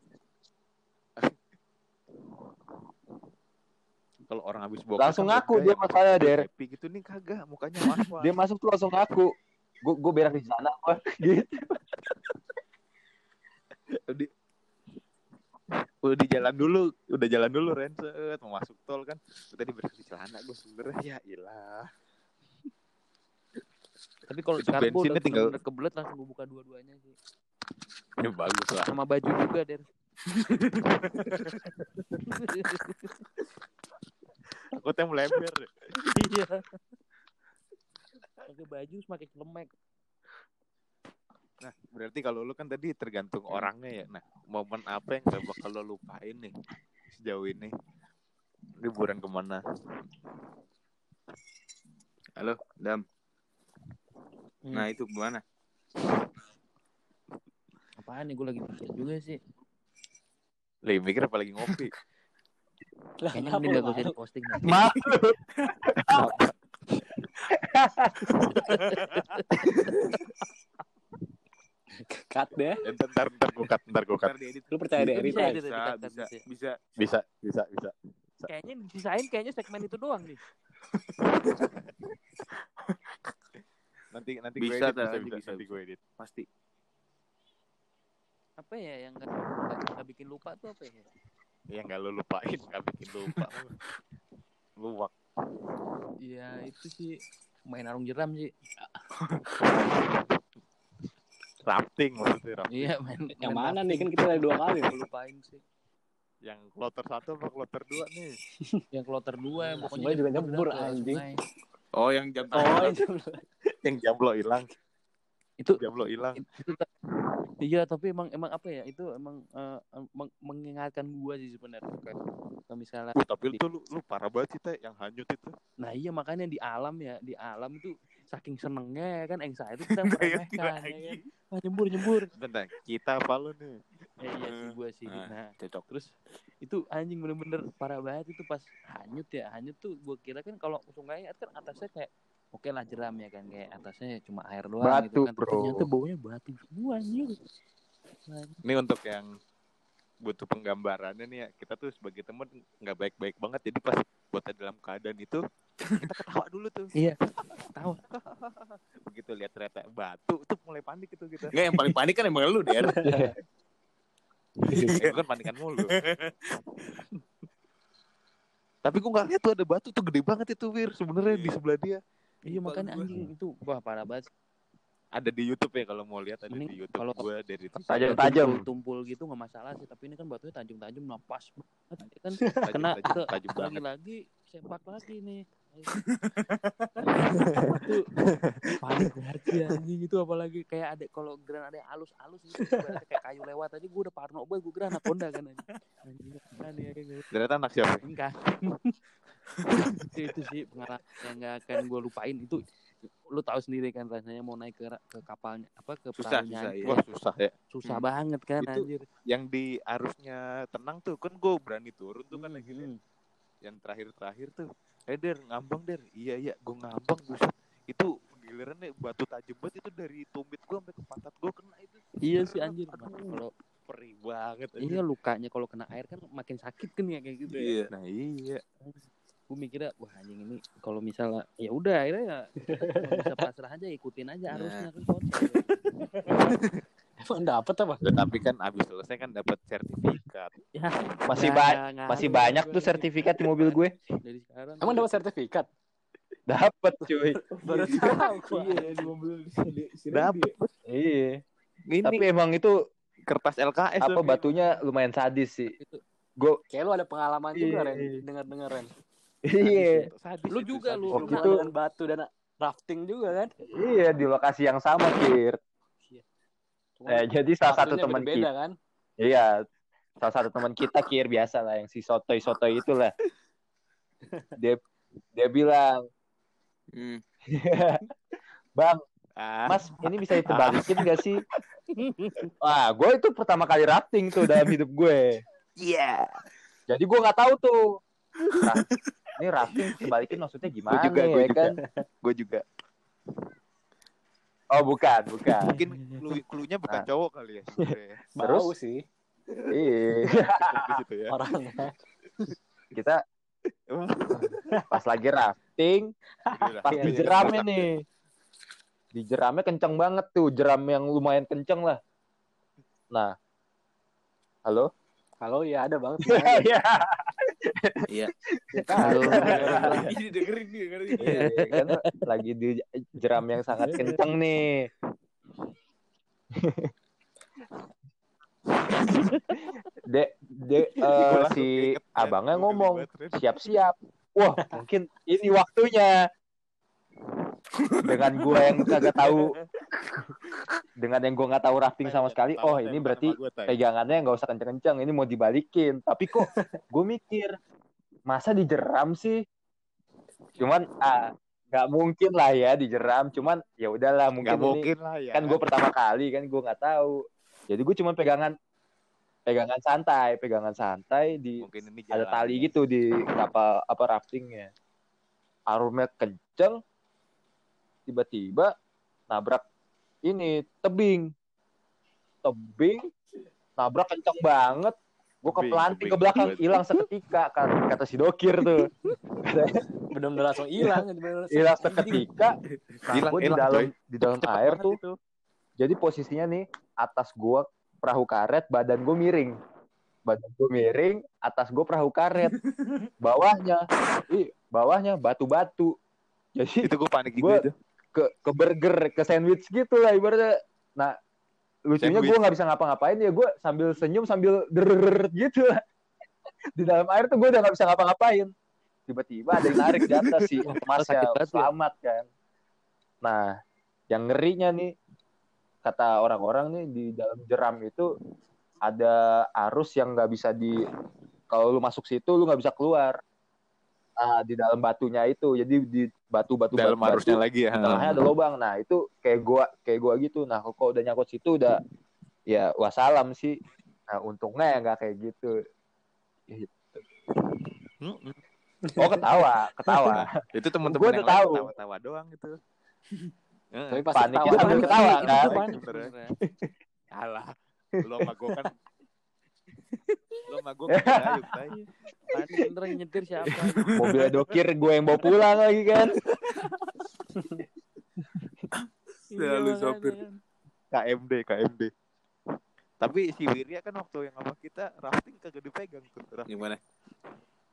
Kalau orang habis boker Langsung ngaku dia masalahnya, Der. Happy gitu. Nih kagak, mukanya was-was. Dia masuk tuh langsung ngaku. Gue gue berak di sana gua. Gitu. di udah di jalan dulu udah jalan dulu Ren. Set mau masuk tol kan. Tadi beres di celana gue sebenernya ya ilah. Tapi kalau sekarang gue bensinnya udah tinggal- bener-bener kebelet langsung gue buka dua-duanya sih. Ya bagus lah. Sama baju juga der takutnya melebar iya. Pakai baju terus pakai celemek nah berarti kalau lu kan tadi tergantung orangnya ya. Nah momen apa yang gak bakal lo lupain nih sejauh ini? Liburan ke mana? Halo dam. Hmm. nah itu gimana? Apaan nih gue lagi pikir juga sih. Lah, mikir apa lagi ngopi Lah, kayaknya ini gak usah malu? diposting. Maaf. Cut deh. ntar ntar ntar gue cut ntar gue cut Lu percaya deh, Bisa bisa bisa bisa bisa bisa bisa bisa kayaknya disisain kayaknya segmen itu doang nih. Nanti nanti Bisa, gue edit, nanti bisa, bisa, nanti bisa. gue edit. Pasti. Apa ya yang nggak nggak- nggak bikin lupa tuh apa ya? Ya nggak lu lupain, nggak bikin lupa. Luwak. Iya itu sih main arung jeram sih. Rafting maksudnya rafting. Iya main. Yang main mana nih kan kita ada dua kali. Gua lupain sih. Yang kloter satu apa kloter dua nih? Yang kloter dua Nah, pokoknya juga nyebur ke anjing. Oh, yang jam Oh, Yang jamblo hilang, Itu jamblo hilang. itu iya tapi emang emang apa ya itu emang eh, meng- mengingatkan gua sih sebenarnya kan kalau misalnya Wih, tapi itu lu, lu parah banget sih, Teh, yang hanyut itu. nah iya makanya di alam ya di alam itu saking senengnya ya kan excited kita meremehkan ya kan Wah, nyembur nyembur Bentar, kita apa lu nih? ya, iya sih gua sih Nah, nah cocok. terus itu anjing bener-bener parah banget itu pas hanyut ya hanyut tuh gua kira kan kalau sungai kan atasnya kayak oke lah jeram ya kan kayak atasnya cuma air doang Batu, gitu kan bro. ternyata baunya batu semua Nah, Ini untuk yang butuh penggambarannya nih ya, kita tuh sebagai temen nggak baik-baik banget. Jadi pas buat dalam keadaan itu, kita ketawa dulu tuh. iya tahu Begitu lihat ternyata batu, tuh mulai panik itu kita. Enggak, yang paling panik kan emang lu, Der. Eh, gue kan panikan mulu. Tapi gue nggak lihat tuh ada batu tuh gede banget itu Wir sebenarnya di sebelah dia. Iya makanya gua. anjing itu wah parah banget. Ada di YouTube ya kalau mau lihat ada Ini di YouTube kalau- gue dari Tajam-tajam. Tumpul gitu nggak masalah sih, tapi ini kan batunya tajam-tajam banget. Ya kan tajam, kena tajam, ke tajam banget. lagi-lagi sempak lagi nih. itu panik banget sih anjing itu apalagi kayak ada kalau granat ada yang halus-halus gitu kayak kayu lewat aja gue udah parno banget gue granat Honda kan anjing. Anjing kan ya gitu. Ternyata anak siapa? Enggak. itu, itu sih pengalaman yang gak akan gue lupain itu lu tahu sendiri kan rasanya mau naik ke ke kapalnya apa ke Susah, perahunya susah, iya. Wah susah ya. susah Hmm. banget kan Itu anjir Yang di arusnya tenang tuh kan gue berani turun tuh kan lagi Hmm. yang terakhir-terakhir tuh. Eh Der, ngambang Der. Iya iya, gue ngambang buset. Itu gilirannya batu tajam banget itu dari tumit gue sampai ke pantat gue kena itu. iya sih anjir kalau Perih banget. iya lukanya kalau kena air kan makin sakit kan ya kayak gitu ya Iya. Nah iya. Gue mikirnya wah anjing ini kalau misalnya ya udah akhirnya ya bisa pasrah aja ikutin aja Nah. arusnya kan kotor emang dapet apa? Loh, tapi kan abis selesai kan dapat sertifikat. ya Masih nggak ba- ngaruh masih banyak tuh sertifikat di mobil gue. dari sekarang Emang dapat sertifikat? Dapat cuy. Baru tahu gua. iya di mobil Dapet. Iya. Ini Tapi emang itu kertas LKS apa batunya lumayan sadis sih. Gue Kayak lu ada pengalaman juga, Iya. Ren. Dengar-dengar, Ren. Iya. Lu juga, lu. Waktu itu dengan batu dan rafting juga kan? iya di lokasi yang sama Kir. Cuma Eh, jadi salah satu teman kita, kan? iya, salah satu teman kita Kir biasa lah yang si sotoy sotoy itulah. Dia dia bilang, Hmm. bang, Ah, mas ini bisa ditebalikin gak sih? Wah, gue itu pertama kali rafting tuh dalam hidup gue. Iya. Jadi gue nggak tahu tuh. Ra- ini rafting dibalikin maksudnya gimana Gue juga, ya gue juga. kan? Gue juga. Oh bukan, bukan. Mungkin clue- clue-nya bukan Nah. cowok kali ya sebenarnya. Terus? Bau sih Iya, Di situ ya. orangnya. kita pas lagi rafting, pas Iya, di jeramnya nih. Di jeramnya kenceng banget tuh, jeram yang lumayan kenceng lah. Nah, halo? Kalau ya ada banget. Iya, Iya. halo. Ini dengerin nih, dengerin. Iya, kan lagi di jeram yang sangat kenceng nih. De, de, eh, si abangnya ngomong, siap-siap. Wah, mungkin ini waktunya. Dengan gua yang kagak tahu, dengan yang gua nggak tahu rafting sama sekali. Oh, ini berarti pegangannya nggak usah kenceng-kenceng. Ini mau dibalikin. Tapi kok gue mikir, masa dijeram sih? Cuman ah nggak mungkin lah ya dijeram. Cuman ya udahlah mungkin Gak ini mungkin lah ya. kan gue pertama kali kan gue nggak tahu. Jadi gue cuma pegangan pegangan santai, pegangan santai di mungkin ini ada tali gitu di kapal apa raftingnya arumnya kenceng tiba-tiba nabrak ini tebing. Tebing nabrak kenceng banget. Gue Tebing, kepelanting ke belakang hilang seketika kan. Kata si dokir tuh. Bener-bener langsung hilang. bener-bener hilang seketika. Nah, Hilang, di dalam coy. di dalam Cepet air tuh. itu. jadi posisinya nih atas gue perahu karet badan gue miring. Badan gue miring atas gue perahu karet. Bawahnya ih bawahnya batu-batu. Jadi Itu gue panik Gua- juga itu. Ke ke burger ke sandwich gitu lah ibaratnya nah lucunya gue nggak bisa ngapa-ngapain ya gue sambil senyum sambil der gitu lah di dalam air tuh gue udah nggak bisa ngapa-ngapain tiba-tiba ada yang narik di atas ya banget ya. selamat kan nah yang ngerinya nih kata orang-orang nih di dalam jeram itu ada arus yang nggak bisa di kalau lu masuk situ lu nggak bisa keluar nah, di dalam batunya itu jadi di batu-batu Dalam batu, arusnya lagi ya. tengahnya ada lubang nah itu kayak gua kayak gua gitu nah kalau udah nyangkut situ udah ya wassalam sih nah untungnya ya nggak kayak gitu Mm-mm. oh ketawa ketawa Itu teman-teman Gua yang tahu. tawa-tawa doang itu. Heeh. Tapi pas ketawa, sambil panik. ketawa, Itu kan? panik. Alah, lo sama gue kan lo sama gue bener yang nyetir siapa? mobil dokir gue yang bawa pulang lagi kan Ya, lu makanya sopir. KMD, KMD. Tapi si Wirya kan waktu yang sama kita rafting kagak dipegang tuh. Rafting. Gimana?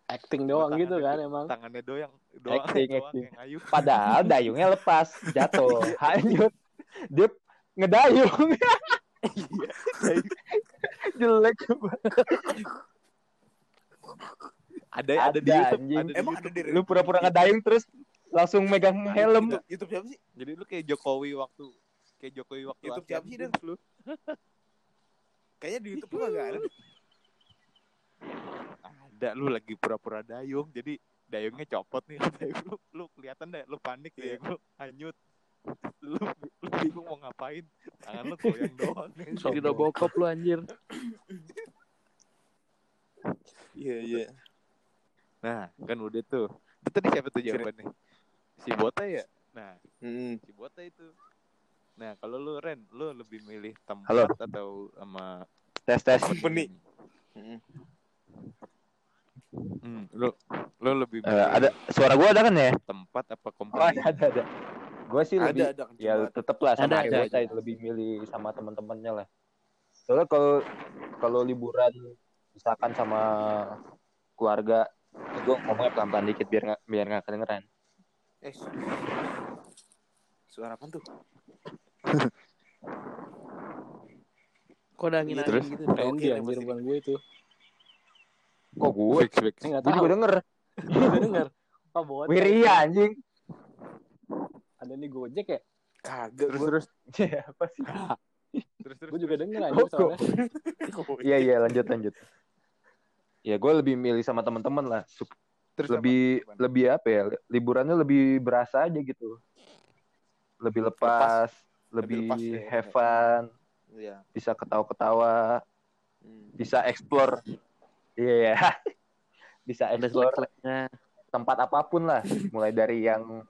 Acting doang Tangannya gitu kan emang. Tangannya doang, doang, Acting, doang acting. yang padahal dayungnya lepas jatuh hanyut dia ngedayung jelek Ada, Ada, ada, di YouTube, anjing. ada di Emang YouTube. ada di lu pura-pura ngedayung terus langsung megang helm YouTube, YouTube siapa sih? Jadi lu kayak Jokowi waktu kayak Jokowi waktu YouTube siapa sih, Games lu. Kayaknya di YouTube lu gak ada. Ada lu lagi pura-pura dayung. Jadi dayungnya copot nih dayung lu, lu kelihatan deh lu panik Iya. dayung lu hanyut. Lu, lu bingung mau ngapain. Tangan lu goyang doang. Jadi Robocop lu anjir. Iya, iya. Nah, kan udah tuh. Itu tadi siapa tuh jawabannya? Si Bota ya? Nah, Mm. si Bota itu. Nah, kalau lu Ren, lu lebih milih tempat Halo. atau sama tes tes Company. Mm. Hmm, lu lu lebih milih ada suara gue ada kan ya tempat apa oh company? ada ada, ada. Gue sih lebih Ada, ada. kenceng ya tetep lah sama Ada, ada, itu lebih milih sama teman-temannya lah soalnya kalau kalau liburan misalkan sama keluarga gue ngomongnya pelan-pelan dikit biar nggak biar nggak kedengeran Eh, su- suara apa tuh? Kok ada angin Terus? angin gitu? Randy anjir masih bukan gue itu. kok gue Fix, fix. Enggak gue tahu. juga denger Gue denger. Oh. Wirya anjing Ada nih Gojek ya? Kagak. Terus gua- terus Iya, apa sih terus terus. Gue juga denger kok- soalnya. iya iya lanjut lanjut ya gue lebih milih sama teman-teman lah Sup- Terus lebih apa? lebih apa ya liburannya lebih berasa aja gitu lebih lepas, lebih, Lebih lepas ya. have fun Iya. bisa ketawa-ketawa Hmm. bisa explore iya bisa Ada explore tempat apa pun lah mulai dari yang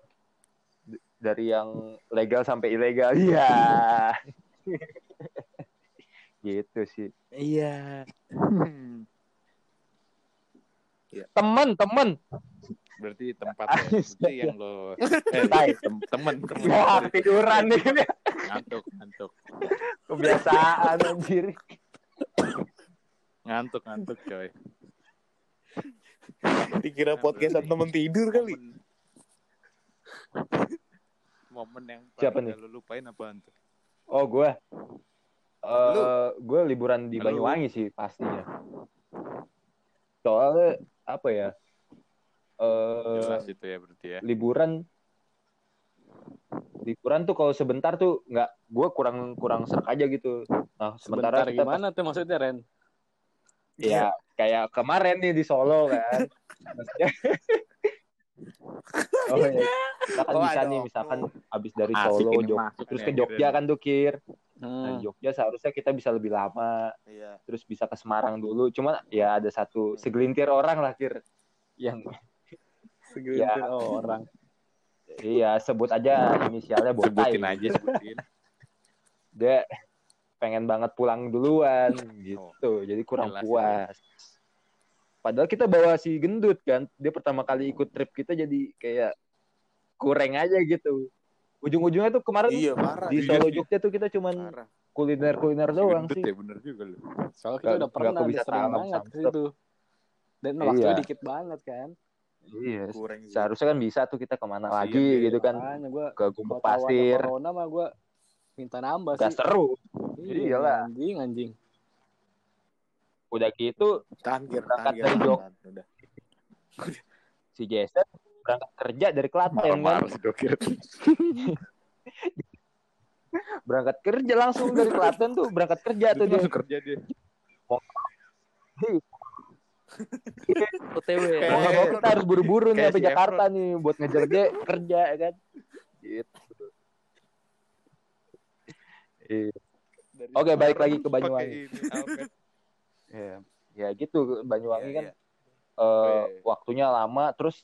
dari yang legal sampai ilegal iya gitu sih Iya. temen temen Berarti tempat ya. Berarti yang lo eh tem- temen temen. ya tiduran nih Ngantuk, ngantuk. kebiasaan anjir Ngantuk, ngantuk coy. Dikira podcastan temen tidur kali. Momen yang Siapa nih? lo lupain apaan tuh? oh gue eh Lu? gue liburan di Lu? Banyuwangi sih pastinya soalnya apa ya eh Jelas itu ya berarti ya. liburan liburan tuh kalau sebentar tuh nggak gue kurang kurang serak aja gitu nah sementara Sebentar kita pas- gimana tuh maksudnya Ren? ya kayak kemarin nih di Solo kan Maksudnya- oh iya kita kan Oh, bisa nih misalkan abis dari Asik Solo ini Jog- masuk terus ke Jogja kan tuh Kir nah, Hmm. Jogja seharusnya kita bisa lebih lama Iya. terus bisa ke Semarang dulu cuma ya ada satu segelintir orang lah Kir yang Segelintir Ya. orang. iya sebut aja inisialnya Botai Sebutin aja, sebutin. dia pengen banget pulang duluan gitu. Jadi kurang Jelas, puas. Padahal kita bawa si gendut kan. Dia pertama kali ikut trip kita jadi kayak kurang aja gitu. Ujung-ujungnya tuh kemarin Iya parah. di Iya Solo sih. Jogja tuh kita cuman kuliner-kuliner doang Gendut sih. ya bener juga lu. Soalnya kita udah pernah, kewisata sering banget situ. Dan Iya. waktunya dikit banget kan. Iya. Kurang sih. Seharusnya kan bisa tuh kita ke mana lagi dia. gitu kan. Gue Ke Gumuk Pasir. corona mah gue minta nambah Gak sih. seru. Iya, Iyalah. Anjing, anjing. Udah gitu Tahan Gir, Berangkat tahan Gir. dari Jog- Udah. si Jason berangkat kerja dari Klaten kan. Berangkat kerja langsung dari Klaten tuh berangkat kerja tuh dia. kerja dia. OTW Mau nggak mau kita harus buru-buru nih sampai Jakarta nih buat ngejar dia kerja ya kan. Gitu. Iya. Oke, balik lagi ke Banyuwangi. Alpet. Ya, ya gitu Banyuwangi Iya, kan iya. eh, Oke. waktunya lama terus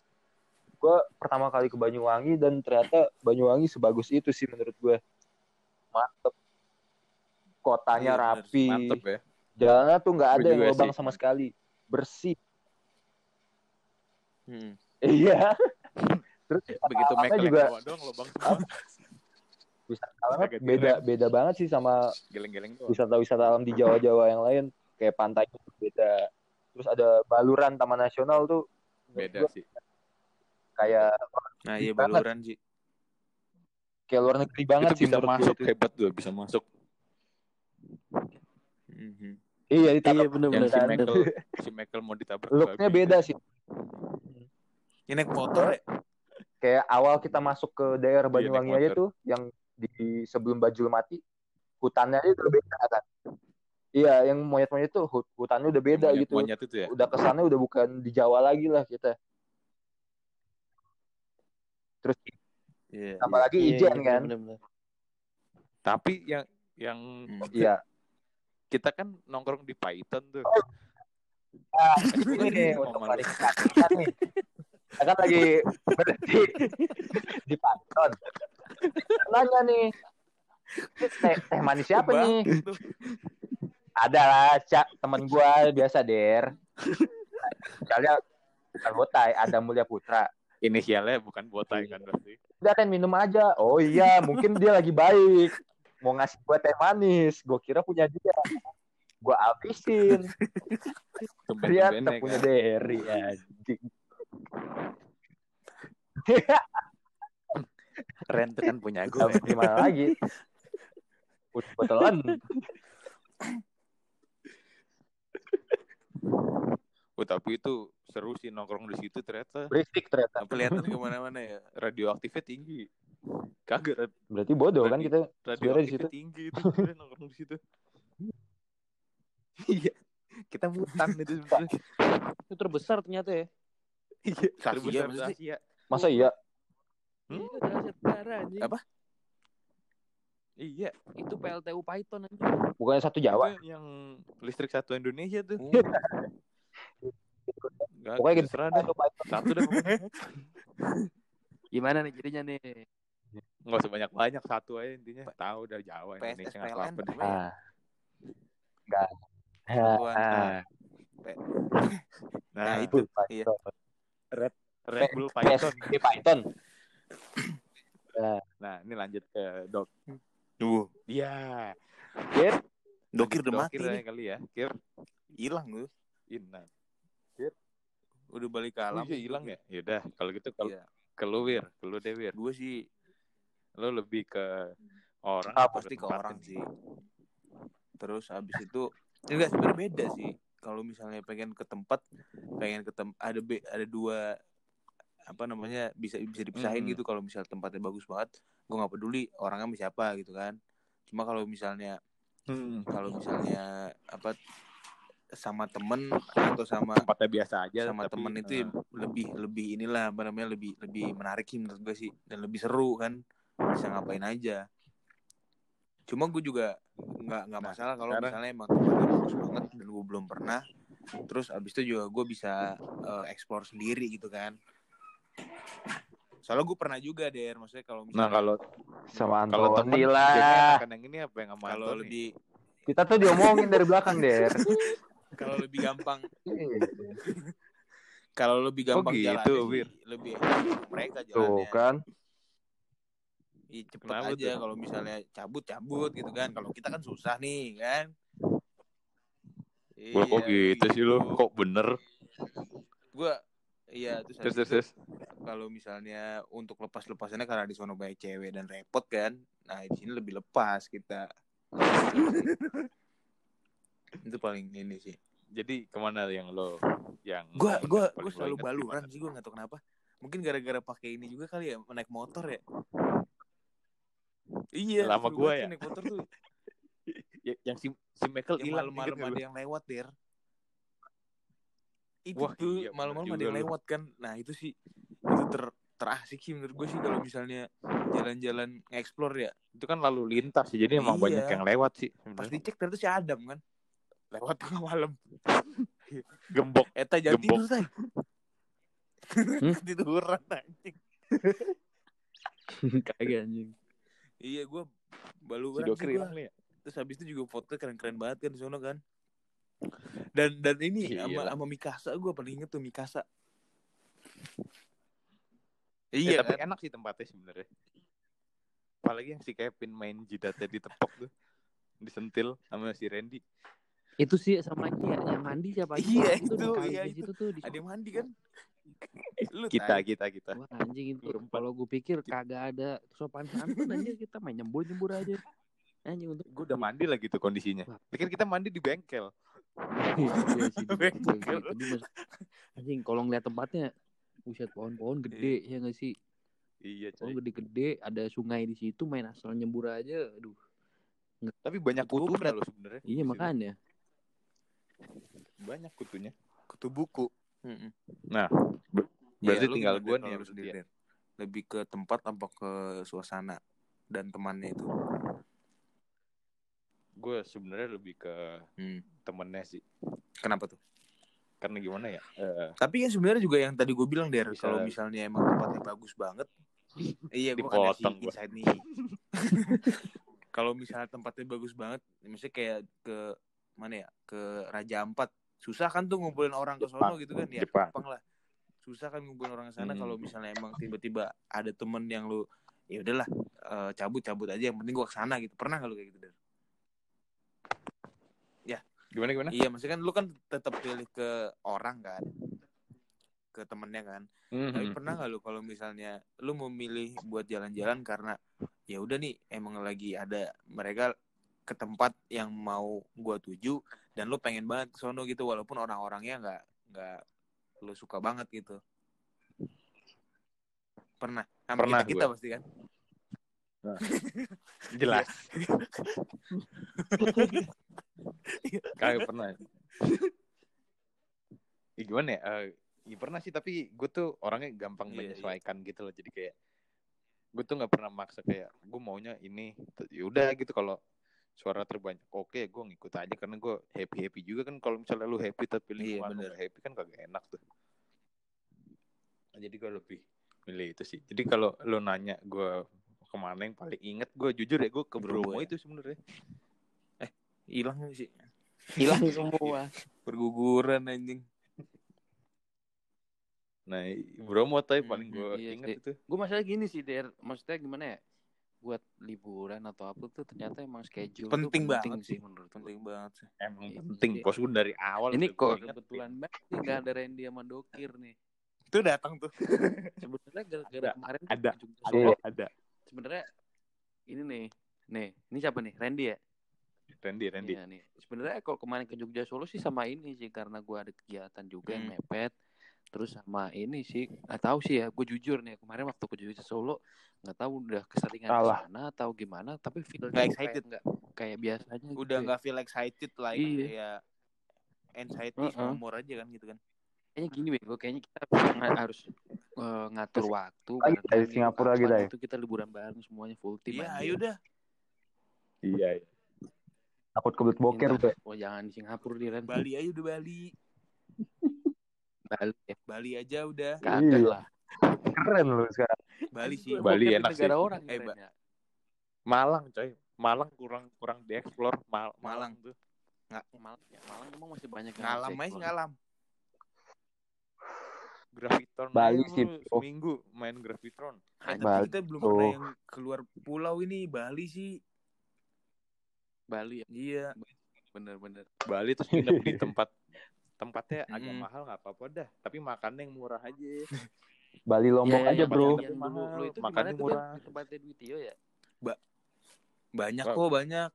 gue pertama kali ke Banyuwangi dan ternyata Banyuwangi sebagus itu sih menurut gue mantep kotanya Iya, bener. rapi Mantep ya. jalannya tuh nggak ada yang lubang sama sekali bersih Hmm. iya terus Begitu alamnya Michael juga doang lubang wisata alamnya Agak beda beda banget sih sama Geleng-geleng doang. wisata-wisata alam di Jawa-Jawa yang lain kayak pantai itu beda terus ada Baluran Taman Nasional tuh Beda gua sih. kayak Nah iya Banget. baluran sih. kayak luar negeri banget Itu sih bisa masuk itu. hebat tuh, bisa masuk. Mhm. iya Iya ditangkap bener Yang bener si. Michael, si Michael mau ditabrak. looknya beda sih Ini naik motor ya? kayak awal kita masuk ke daerah Iya, Banyuwangi aja tuh yang di sebelum Bajul mati hutannya aja udah beda kan iya yang monyet-monyet tuh hut- hutannya udah beda Yang gitu Monyet itu ya. udah kesannya udah bukan di Jawa lagi lah kita terus Iya. tambah lagi Iya, Ijen iya, kan bener, bener. Tapi yang yang Hmm. iya kita kan nongkrong di Python tuh. nah, Bukan ini gitu, untuk klarifikasikan nih kita kan lagi berhenti di Panton nanya nih "Ini teh, teh manis siapa nih Tuh. Ada lah cak temen gua biasa der. Kalian bukan botai ada mulia putra. Inisialnya bukan botai kan berarti. udah Ren minum aja. Oh iya mungkin dia lagi baik. Mau ngasih gua teh manis. Gua kira punya dia. Gua habisin. Ternyata Tumben-tumbennya punya kan. Derry anjing. Ren tuh kan punya gue. Gimana lagi? Betulan Oh, tapi itu seru sih nongkrong di situ ternyata berisik ternyata Kelihatan ke mana-mana ya. radioaktifnya tinggi. Kagak berarti bodoh kan Berarti- kita Sebenarnya di radioaktifnya situ. tinggi itu nongkrong di situ. Iya. Kita mutan itu sebenarnya. Itu terbesar ternyata ya. Iya, terbesar? Asia. masa iya Hmm? Iya. Apa? Iya, Itu PLTU Python anjing. bukannya satu Jawa itu yang listrik satu Indonesia tuh. Oh. Enggak, pokoknya gitu deh. Satu deh. Gimana nih jadinya nih? Enggak usah banyak-banyak, satu aja intinya. Tahu dari Jawa PSS Indonesia nggak PLN apa-apa deh. ya? ah enggak Satuan. ah, Nah, Nah, itu itu Python Red Bull Python. PSP Python Nah, ini lanjut ke Dok. Duh, Iya. Kir dokir udah mati Dokir nih. ya kali ya. Kir Hilang lu. Inan. Udah balik ke alam. iya hilang ya? Yaudah, kalau gitu kalau Iya. ke lu Wir, ke lu deh Wir. Gue sih Lu lebih ke orang Ah, apa pasti ke tempat orang sih. Terus habis itu enggak sebenarnya beda sih. Kalau misalnya pengen ke tempat, pengen ke tem ada be ada dua apa namanya bisa bisa dipisahin Hmm. gitu kalau misalnya tempatnya bagus banget. Gue nggak peduli orangnya sama siapa gitu kan. Cuma kalau misalnya Hmm. kalau misalnya apa sama temen atau sama Tempatnya biasa aja sama tapi, temen itu ya lebih lebih inilah apa namanya lebih lebih menarik sih menurut gue sih. Dan lebih seru kan bisa ngapain aja. Cuma gue juga nggak nggak Nah, masalah kalau sekarang- misalnya emang tempatnya bagus banget dan gue belum pernah. Terus abis itu juga gue bisa eh, explore sendiri gitu kan soalnya gue pernah juga deh maksudnya kalau Nah, misalnya kalau sama kalau temen Antoni lah enakan yang ini apa yang sama kalau lebih Kita tuh diomongin dari belakang, Der. kalau lebih gampang Iya. kalau lebih Oh, gampang gitu, jalannya sih, Wir. lebih mereka Tuh jalannya kan. Ih, cepet Kenapa aja tuh? kalau misalnya cabut cabut gitu kan kalau kita kan susah nih kan Wah, kok gitu sih lo? Kok bener? gua iya terus, Terus, terus, terus. kalau misalnya untuk lepas lepasannya karena di sono banyak cewek dan repot kan nah di sini lebih lepas kita. Itu paling ini sih. Jadi ke mana yang lo yang gua gua gua selalu inget baluran sih gua nggak tahu kenapa. Mungkin gara-gara pakai ini juga kali ya naik motor ya. Iya Lama gua ya. naik motor tuh. Ya- yang si si Michael hilang nggak ada yang lewat der itu Wah, tuh iya, malam-malam ada yang lewat kan nah itu sih itu ter terasik sih menurut gue sih kalau misalnya jalan-jalan explore ya Itu kan lalu lintas sih, jadi emang Iya. banyak yang lewat sih. pas sebenarnya. dicek ternyata si Adam kan lewat tengah malam Gembok. eta jangan Gembok. tidur say Hmm? tiduran anjing Kagak anjing. iya gue Si hilang gua. nih ya. terus habis itu juga foto keren-keren banget kan di sono kan dan dan ini sama sama Mikasa gue paling inget tuh Mikasa Iya, iya tapi kan enak sih tempatnya sebenarnya. Apalagi yang si Kevin main jidatnya ditepok tuh. Disentil sama si Randy. Itu sih sama ini ya, yang mandi siapa aja? Iya, itu, itu, iya, di itu. situ tuh di ada yang mandi kan lu Kita, kita, kita. Wah anjing itu kalau gue pikir kagak ada sopan santun anjir kita main nyembur nyembur aja anjing untuk Gue udah mandi lagi tuh kondisinya. Pikir kita mandi di bengkel. Iya mas- anjing kalau ngeliat tempatnya buset pohon-pohon gede ya nggak sih Iya, pohon coy. gede-gede ada sungai di situ main asal nyembur aja aduh Tapi banyak Kutu loh sebenarnya. iya makanya Banyak kutunya. kutu buku Mm-mm. Nah, ber- Iya, berarti lu tinggal gue nih setia. Der? lebih ke tempat apa ke suasana dan temannya itu Gue sebenarnya lebih ke Hmm. temennya sih. kenapa tuh Karena gimana ya? Eh, tapi kan sebenarnya juga yang tadi gue bilang der Bisa- kalau misalnya emang tempatnya bagus banget iya gue Dipotong gua. insight nih kalau misalnya tempatnya bagus banget misalnya kayak ke mana ya ke Raja Ampat susah kan tuh ngumpulin orang ke sono Jepang. gitu kan ya Jepang. Jepang lah susah kan ngumpulin orang ke sana Hmm. kalau misalnya emang tiba-tiba ada temen yang lu ya udahlah eh, cabut cabut aja yang penting gua ke sana gitu pernah gak lu kayak gitu der gimana gimana? iya maksudnya kan lu kan tetap pilih ke orang kan. Ke temennya kan. Tapi Mhm. pernah nggak lu kalau misalnya lu memilih buat jalan-jalan karena ya udah nih emang lagi ada mereka ke tempat yang mau gua tuju dan lu pengen banget ke sono gitu walaupun orang-orangnya nggak nggak lu suka banget gitu. Pernah? Sama Pernah kita, kita pasti kan Jelas. Kagak pernah. Ya, gimana ya? Eh, ya pernah sih tapi gue tuh orangnya gampang Iya, menyesuaikan gitu loh. Jadi kayak gue tuh nggak pernah maksa kayak gue maunya ini. Ya udah gitu kalau suara terbanyak oke gue ngikut aja karena gue happy happy juga kan kalau misalnya lu happy tapi lu bener. nggak happy kan kagak enak tuh Nah, jadi gue lebih milih itu sih jadi kalau lu nanya gue ke mana yang paling inget gue jujur ya gue ke Bromo Bromo ya? itu sebenarnya hilang sih hilang semua berguguran anjing Nah, Bromo tapi Hmm, paling gue iya inget sih. itu. gue masalah gini sih der maksudnya gimana ya buat liburan atau apa tuh ternyata emang schedule penting banget sih menurut gue. penting banget sih Emang Iya, penting, iya. bos gue dari awal. ini kok kebetulan banget nih nggak ada Randy sama Dokir nih itu datang tuh sebenarnya gara-gara Ada, kemarin ada, Ada, ada. Sebenarnya ini nih nih ini siapa nih Randy ya Randy, Randy. Iya nih sebenarnya kalau kemarin ke Jogja Solo sih sama ini sih karena gua ada kegiatan juga yang Hmm. mepet terus sama ini sih nggak tahu sih ya gue jujur nih kemarin waktu ke Jogja Solo nggak tahu udah keseringan di Alah. sana atau gimana tapi feel Nggak excited. kayak, nggak kayak biasanya gitu udah ya. nggak feel excited lah Iya. ya anxiety Heeh. sama umur aja kan gitu kan kayaknya gini bego kayaknya kita harus eh, ngatur waktu Lagi dari Singapura gitu ya? itu kita liburan bareng semuanya full tim iya ayo dah Iya, iya. Takut kebelet boker gue. oh jangan di Singapura di Ren Bali aja udah Bali Bali ya Bali aja udah kagak Iya. lah Keren lu sekarang. Bali sih Bali enak negara sih. orang Eh, Ba- ya. Malang, coy. Malang kurang kurang dieksplor Mal Malang. tuh. Malang, ya, Malang emang masih banyak yang ngalam aja ngalam Gravitron Bali sih, lu bro. seminggu main Gravitron. Eh, tapi Bali kita belum tuh. pernah yang keluar pulau ini Bali sih Bali ya, iya bener-bener. Bali terus nginep di tempat tempatnya agak Mm. mahal nggak apa-apa dah, tapi makannya yang murah aja. Bali Lombok Ya, aja bro. Yang Mahal, lu itu makannya murah. kan? Tempatnya Dwi Tio ya? banyak Wah. kok banyak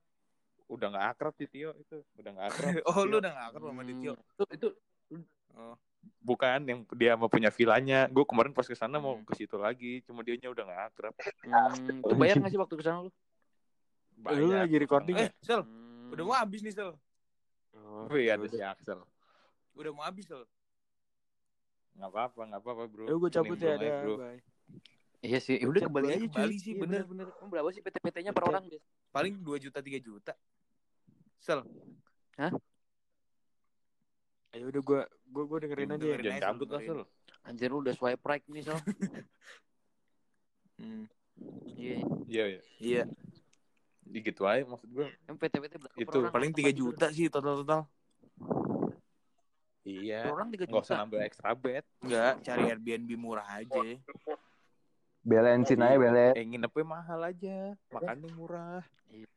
Udah nggak akrab sih Tio itu, udah nggak akrab. oh lu Tio. udah gak akrab sama Dityo Hmm, Itu, itu oh Bukan yang dia mau punya villanya. Gue kemarin pas ke sana mau Hmm. ke situ lagi, cuma dianya udah nggak akrab. hmm, itu bayar nggak sih waktu ke sana lu? Lu lagi recording eh ya? sel Hmm. udah mau habis nih sel Oh, Wih, ada si Axel. udah mau habis sel Nggak apa-apa, nggak apa-apa bro. Ya gue cabut ya, ada. bro. Bye. Iya sih, ya udah kembali aja aja, cuy. Bali sih, Iya, bener. bener. Emang berapa sih PT-PT-nya per orang biasa? paling 2 juta 3 juta sel Ya udah gue gue gue dengerin aja ya. Dengerin Jangan cabut lah. Sul. Anjir lu udah swipe right nih, Sal. Hmm, Iya. Iya, iya. iya Ya gitu aja maksud gue. Emang PT-PT Itu, paling 3 juta sih total total Iya. Per orang 3 Nggak usah juta. nambah extra bed. enggak cari Airbnb murah aja Belensin aja belen. Eh nginepnya mahal aja, makannya murah. Iya.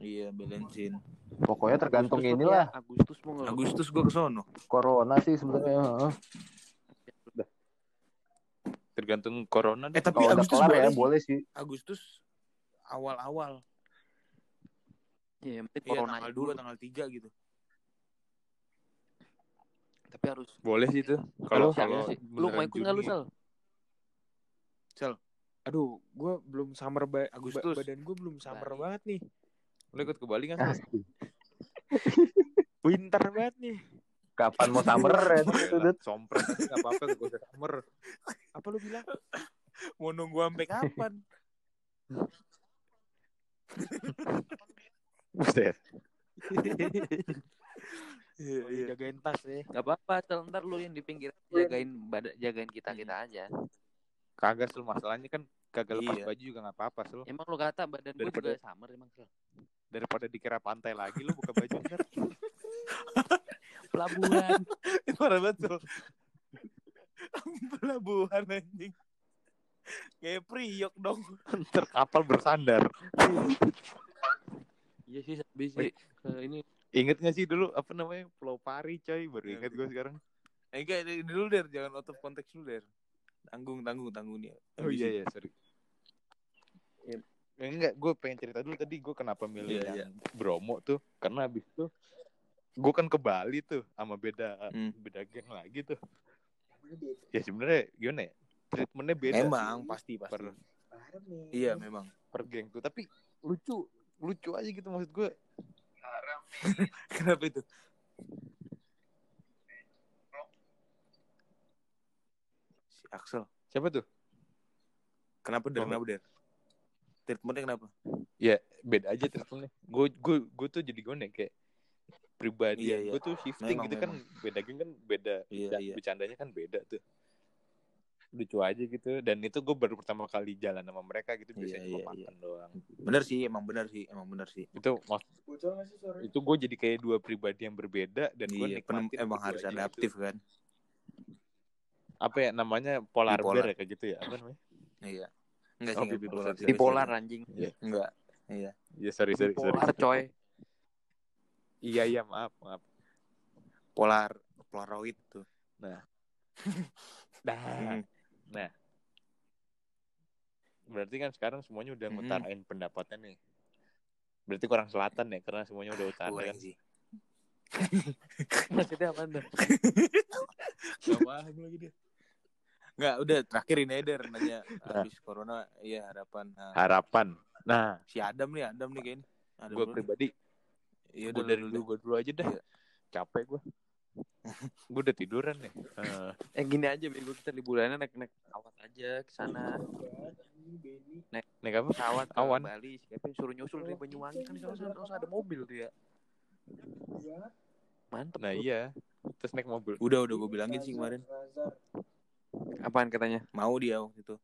Iya bensin Pokoknya tergantung Agustus inilah ya, Agustus mau nggak? Agustus gua ke sono corona sih sebenarnya. heeh. Tergantung corona eh deh. tapi udah Agustus boleh ya sih. boleh sih. Agustus awal-awal Iya, yang penting iya corona tanggal dulu. 2 tanggal 3 gitu Tapi harus Boleh sih itu. Kalau kalau sih. Lu mau ikut nggak lu. Sal? sel Aduh, gue belum summer ba Agustus. ba- badan gue belum summer Bali. banget nih. Lu ikut ke Bali kan? Winter banget nih. Kapan mau summer ya? Sompret tapi nggak apa-apa gak usah summer. Apa lu bilang? mau nunggu sampai kapan Buset. iya Lagi jagain tas ya. Gak apa-apa, Sal. Ntar lu yang di pinggir jagain badan jagain kita-kita aja. Kagak sul masalahnya kan kagak lepas Iya. baju juga nggak apa-apa sul. Emang lu kata badan gue Daripada- juga summer emang, Sal. Daripada dikira pantai lagi lu buka baju ntar. Pelabuhan. parah banget Sul. pelabuhan anjing kayak priok dong ntar kapal bersandar. Iya sih, habis sih. Eh, ini Ingat gak sih dulu apa namanya Pulau Pari coy baru inget gue sekarang. eh enggak ini dulu der jangan out of konteks dulu der tanggung tanggung tanggung nih Oh iya iya sorry. Enggak, gue pengen cerita dulu tadi gue kenapa milih Iya, yang Bromo tuh karena abis itu gue kan ke Bali tuh sama beda Hmm. beda geng lagi tuh. Ya sebenarnya gimana ya? Treatmentnya beda. memang sih pasti pasti per iya memang per geng tuh, tapi lucu lucu aja gitu maksud gue. kenapa itu si Axel Siapa tuh? kenapa der kenapa der treatmentnya kenapa? Ya beda aja treatmentnya. Gue gue gue tuh jadi gue nih kayak pribadi Iya, iya. gue tuh shifting Memang, gitu kan. beda geng kan beda. Iya, bercanda- iya. bercandanya kan beda tuh. Lucu aja gitu. Dan itu gue baru pertama kali jalan sama mereka gitu. Biasanya Iya, cuma iya, makan doang. Bener sih emang bener sih emang bener sih. Itu mak- itu gue jadi kayak dua pribadi yang berbeda dan gue iya nikmatin emang harus keduanya adaptif gitu. kan? Apa ya namanya? Polar Bipolar. bear ya kayak gitu ya. Apa namanya? Iya enggak Oh, sih enggak bipolar. bipolar serius. anjing. enggak iya ya sorry sorry sorry Bipolar coy. iya iya maaf maaf polar polaroid tuh nah Hmm. nah berarti kan sekarang semuanya udah Hmm. ngutarain pendapatnya nih berarti kurang selatan ya karena semuanya udah utara kan sih Maksudnya apa tuh? Gak paham lagi dia. Enggak, udah terakhir ini aja nanya habis corona iya harapan. Nah, harapan nah si Adam nih, Adam nih kayaknya. Adam gue dulu. pribadi Iya, udah dari dulu gue dulu aja dah Iya. capek gue gue udah tiduran nih Eh, Eh gini aja bego kita liburannya naik naik pesawat aja ke sana. naik apa Pesawat Awan. Bali, siapa yang suruh nyusul dari Banyuwangi kan di sana ada mobil dia. Mantep. nah bro. iya terus naik mobil Udah, udah gue bilangin sih kemarin. Apaan katanya? Mau dia waktu itu.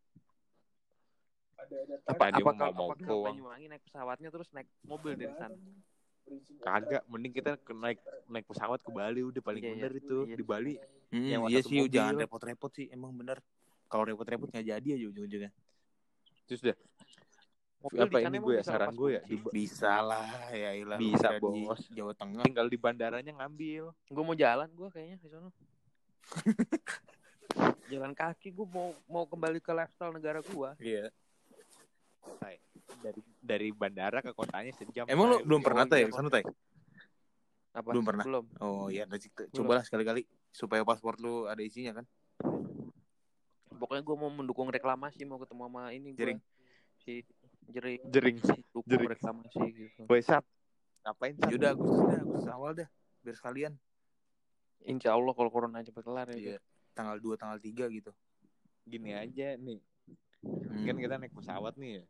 Apa dia apa mau kalau mau apa ke. Banyuwangi naik pesawatnya terus naik mobil dari sana. Kagak, mending kita naik naik pesawat ke Bali udah paling Iya, iya. bener itu Iya. di Bali. Hmm, Nyewa iya sih mobil. jangan repot-repot sih emang bener. Kalau repot-repot nggak jadi aja ujung-ujungnya. Terus dah Mobil apa ini gue ya saran gue ya di, Bisa lah ya ilah. Bisa, kira di Bos. Jawa Tengah. tinggal di bandaranya ngambil. Gue mau jalan gue kayaknya di sana. jalan kaki gue mau mau kembali ke lifestyle negara gue. Iya. Dari dari bandara ke kotanya sejam. Emang lu Tay. belum pernah tay ke sana tay? Apa? Belum pernah? Belum. Oh iya, cobalah sekali-kali supaya paspor lu ada isinya kan. Pokoknya gue mau mendukung reklamasi mau ketemu sama ini gue. Jering. Si jering. Jering. Dukung Jering. reklamasi gitu. Woi, Sat. Ngapain Sat? Yaudah Agustus awal dah. Biar sekalian. Insya Allah kalau corona cepet kelar ya. Iya. Tanggal 2, tanggal 3 gitu. Gini aja nih. Hmm. Kan kita naik pesawat nih ya.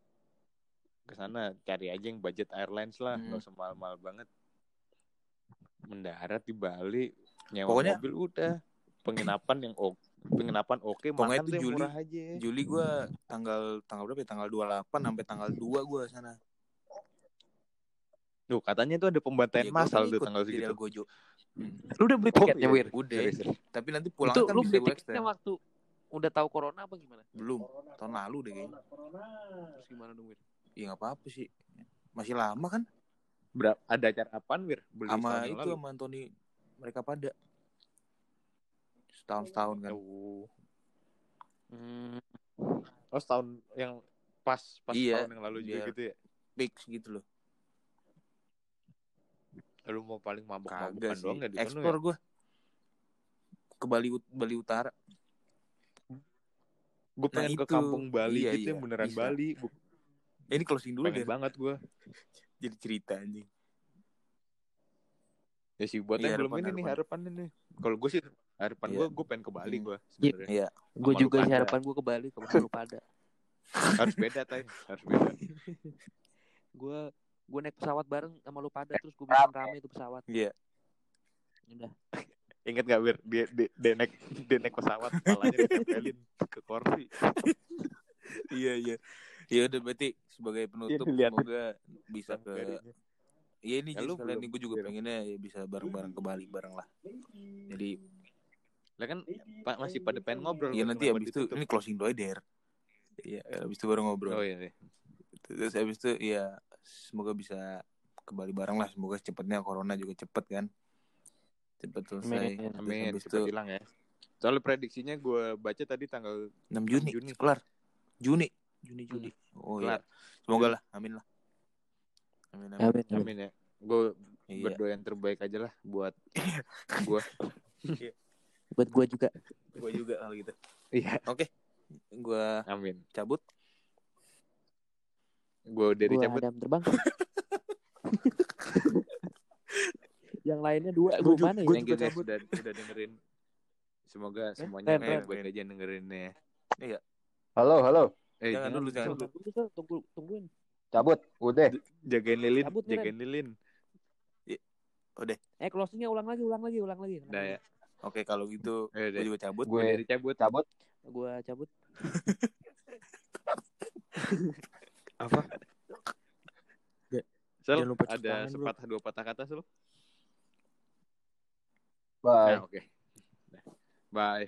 Ke sana cari aja yang budget airlines lah, Hmm. nggak usah mahal-mahal banget. Mendarat di Bali, nyewa Pokoknya- mobil udah. Penginapan yang oke, penginapan oke, Pokoknya makan itu Juli. murah aja. Juli gua tanggal tanggal berapa ya? Tanggal 28 sampai tanggal 2 gua sana. Tuh, katanya tuh ada pembantaian Iya, gua massal tuh tanggal di segitu. Gojo. Hmm. Lu udah beli tiketnya, iya. Wir? Udah. Tapi nanti pulang Itu kan lu bisa beli tiketnya waktu udah tahu corona apa gimana? Belum. Tahun lalu deh kayaknya. Terus gimana dong, Wir? Iya nggak apa-apa sih. Masih lama kan? Berapa ada acara apaan, Wir? Beli Sama itu lalu? sama Anthony mereka pada setahun setahun kan. Oh. Hmm, Oh, setahun yang pas pas Iya, tahun yang lalu juga gitu ya. Fix gitu loh. Lu mau paling sih. doang ya di Ekspor ya? gue ke Bali Ut- Bali Utara. Gue Nah, pengen ke itu. kampung Bali Iya, gitu iya, yang beneran bisa. Bali. Bu- Eh, ini closing dulu pengen deh. banget gue. Jadi cerita anjing. Ya sih buat Iya, yang belum harapan, ini nih harapan. ini. Kalau gue sih harapan Iya. gue gue pengen ke Bali gue sebenarnya. Iya. gue juga sih pada. harapan gue ke Bali ke lu pada. Harus beda tay, harus beda. Gue gue naik pesawat bareng sama lu pada terus gue bikin rame itu pesawat. Iya. Udah. Ingat gak Wir? Dia, dia, dia naik dia naik pesawat kepalanya ditempelin ke kursi. Iya iya. Ya udah berarti sebagai penutup Iya, dilihatin. semoga bisa ke. Iya ini Ya, jadi sekalian belum, nih gue juga pengennya ya bisa bareng-bareng ke Bali bareng lah. Jadi Lah kan Pak masih pada pengen ngobrol. ya Bang, nanti abis itu ini closing doa der. Iya abis itu baru ngobrol. Oh iya. iya. Terus abis itu ya semoga bisa ke Bali bareng lah. Semoga cepatnya corona juga cepet kan. Cepet selesai. Amin. Amin, Habis cepat itu hilang ya. Soalnya prediksinya gue baca tadi tanggal 6 Juni, Juni. kelar. Juni. Juni Juli. Oh Kelar. iya. Semoga lah. Amin lah. Amin amin. Amin. amin. Amin ya. Gue Iya. berdoa yang terbaik aja lah buat gue. Buat gue juga. Gue juga kalau gitu. Iya. Gue Amin. cabut. Gue dari Gue cabut. Adam terbang. Yang lainnya dua Gua gue mana ya? gua you juga guys cabut. udah, udah dengerin. Semoga semuanya Ren, Ren. baik-baik aja dengerinnya. Halo, halo. Eh, Jangan dulu, jangan dulu. Tunggu, tungguin. Cabut. Udah. Jagain lilin, Cabut jagain lilin. Eh closingnya ulang lagi, ulang lagi, ulang lagi. Udah ya. Oke kalau gitu Eh, gue udah. juga cabut. Gue Gue dari cabut. cabut. Gue cabut. Apa? Sel, Jangan lupa ada sepatah dua patah kata Sel? Bye. Nah, oke. Bye.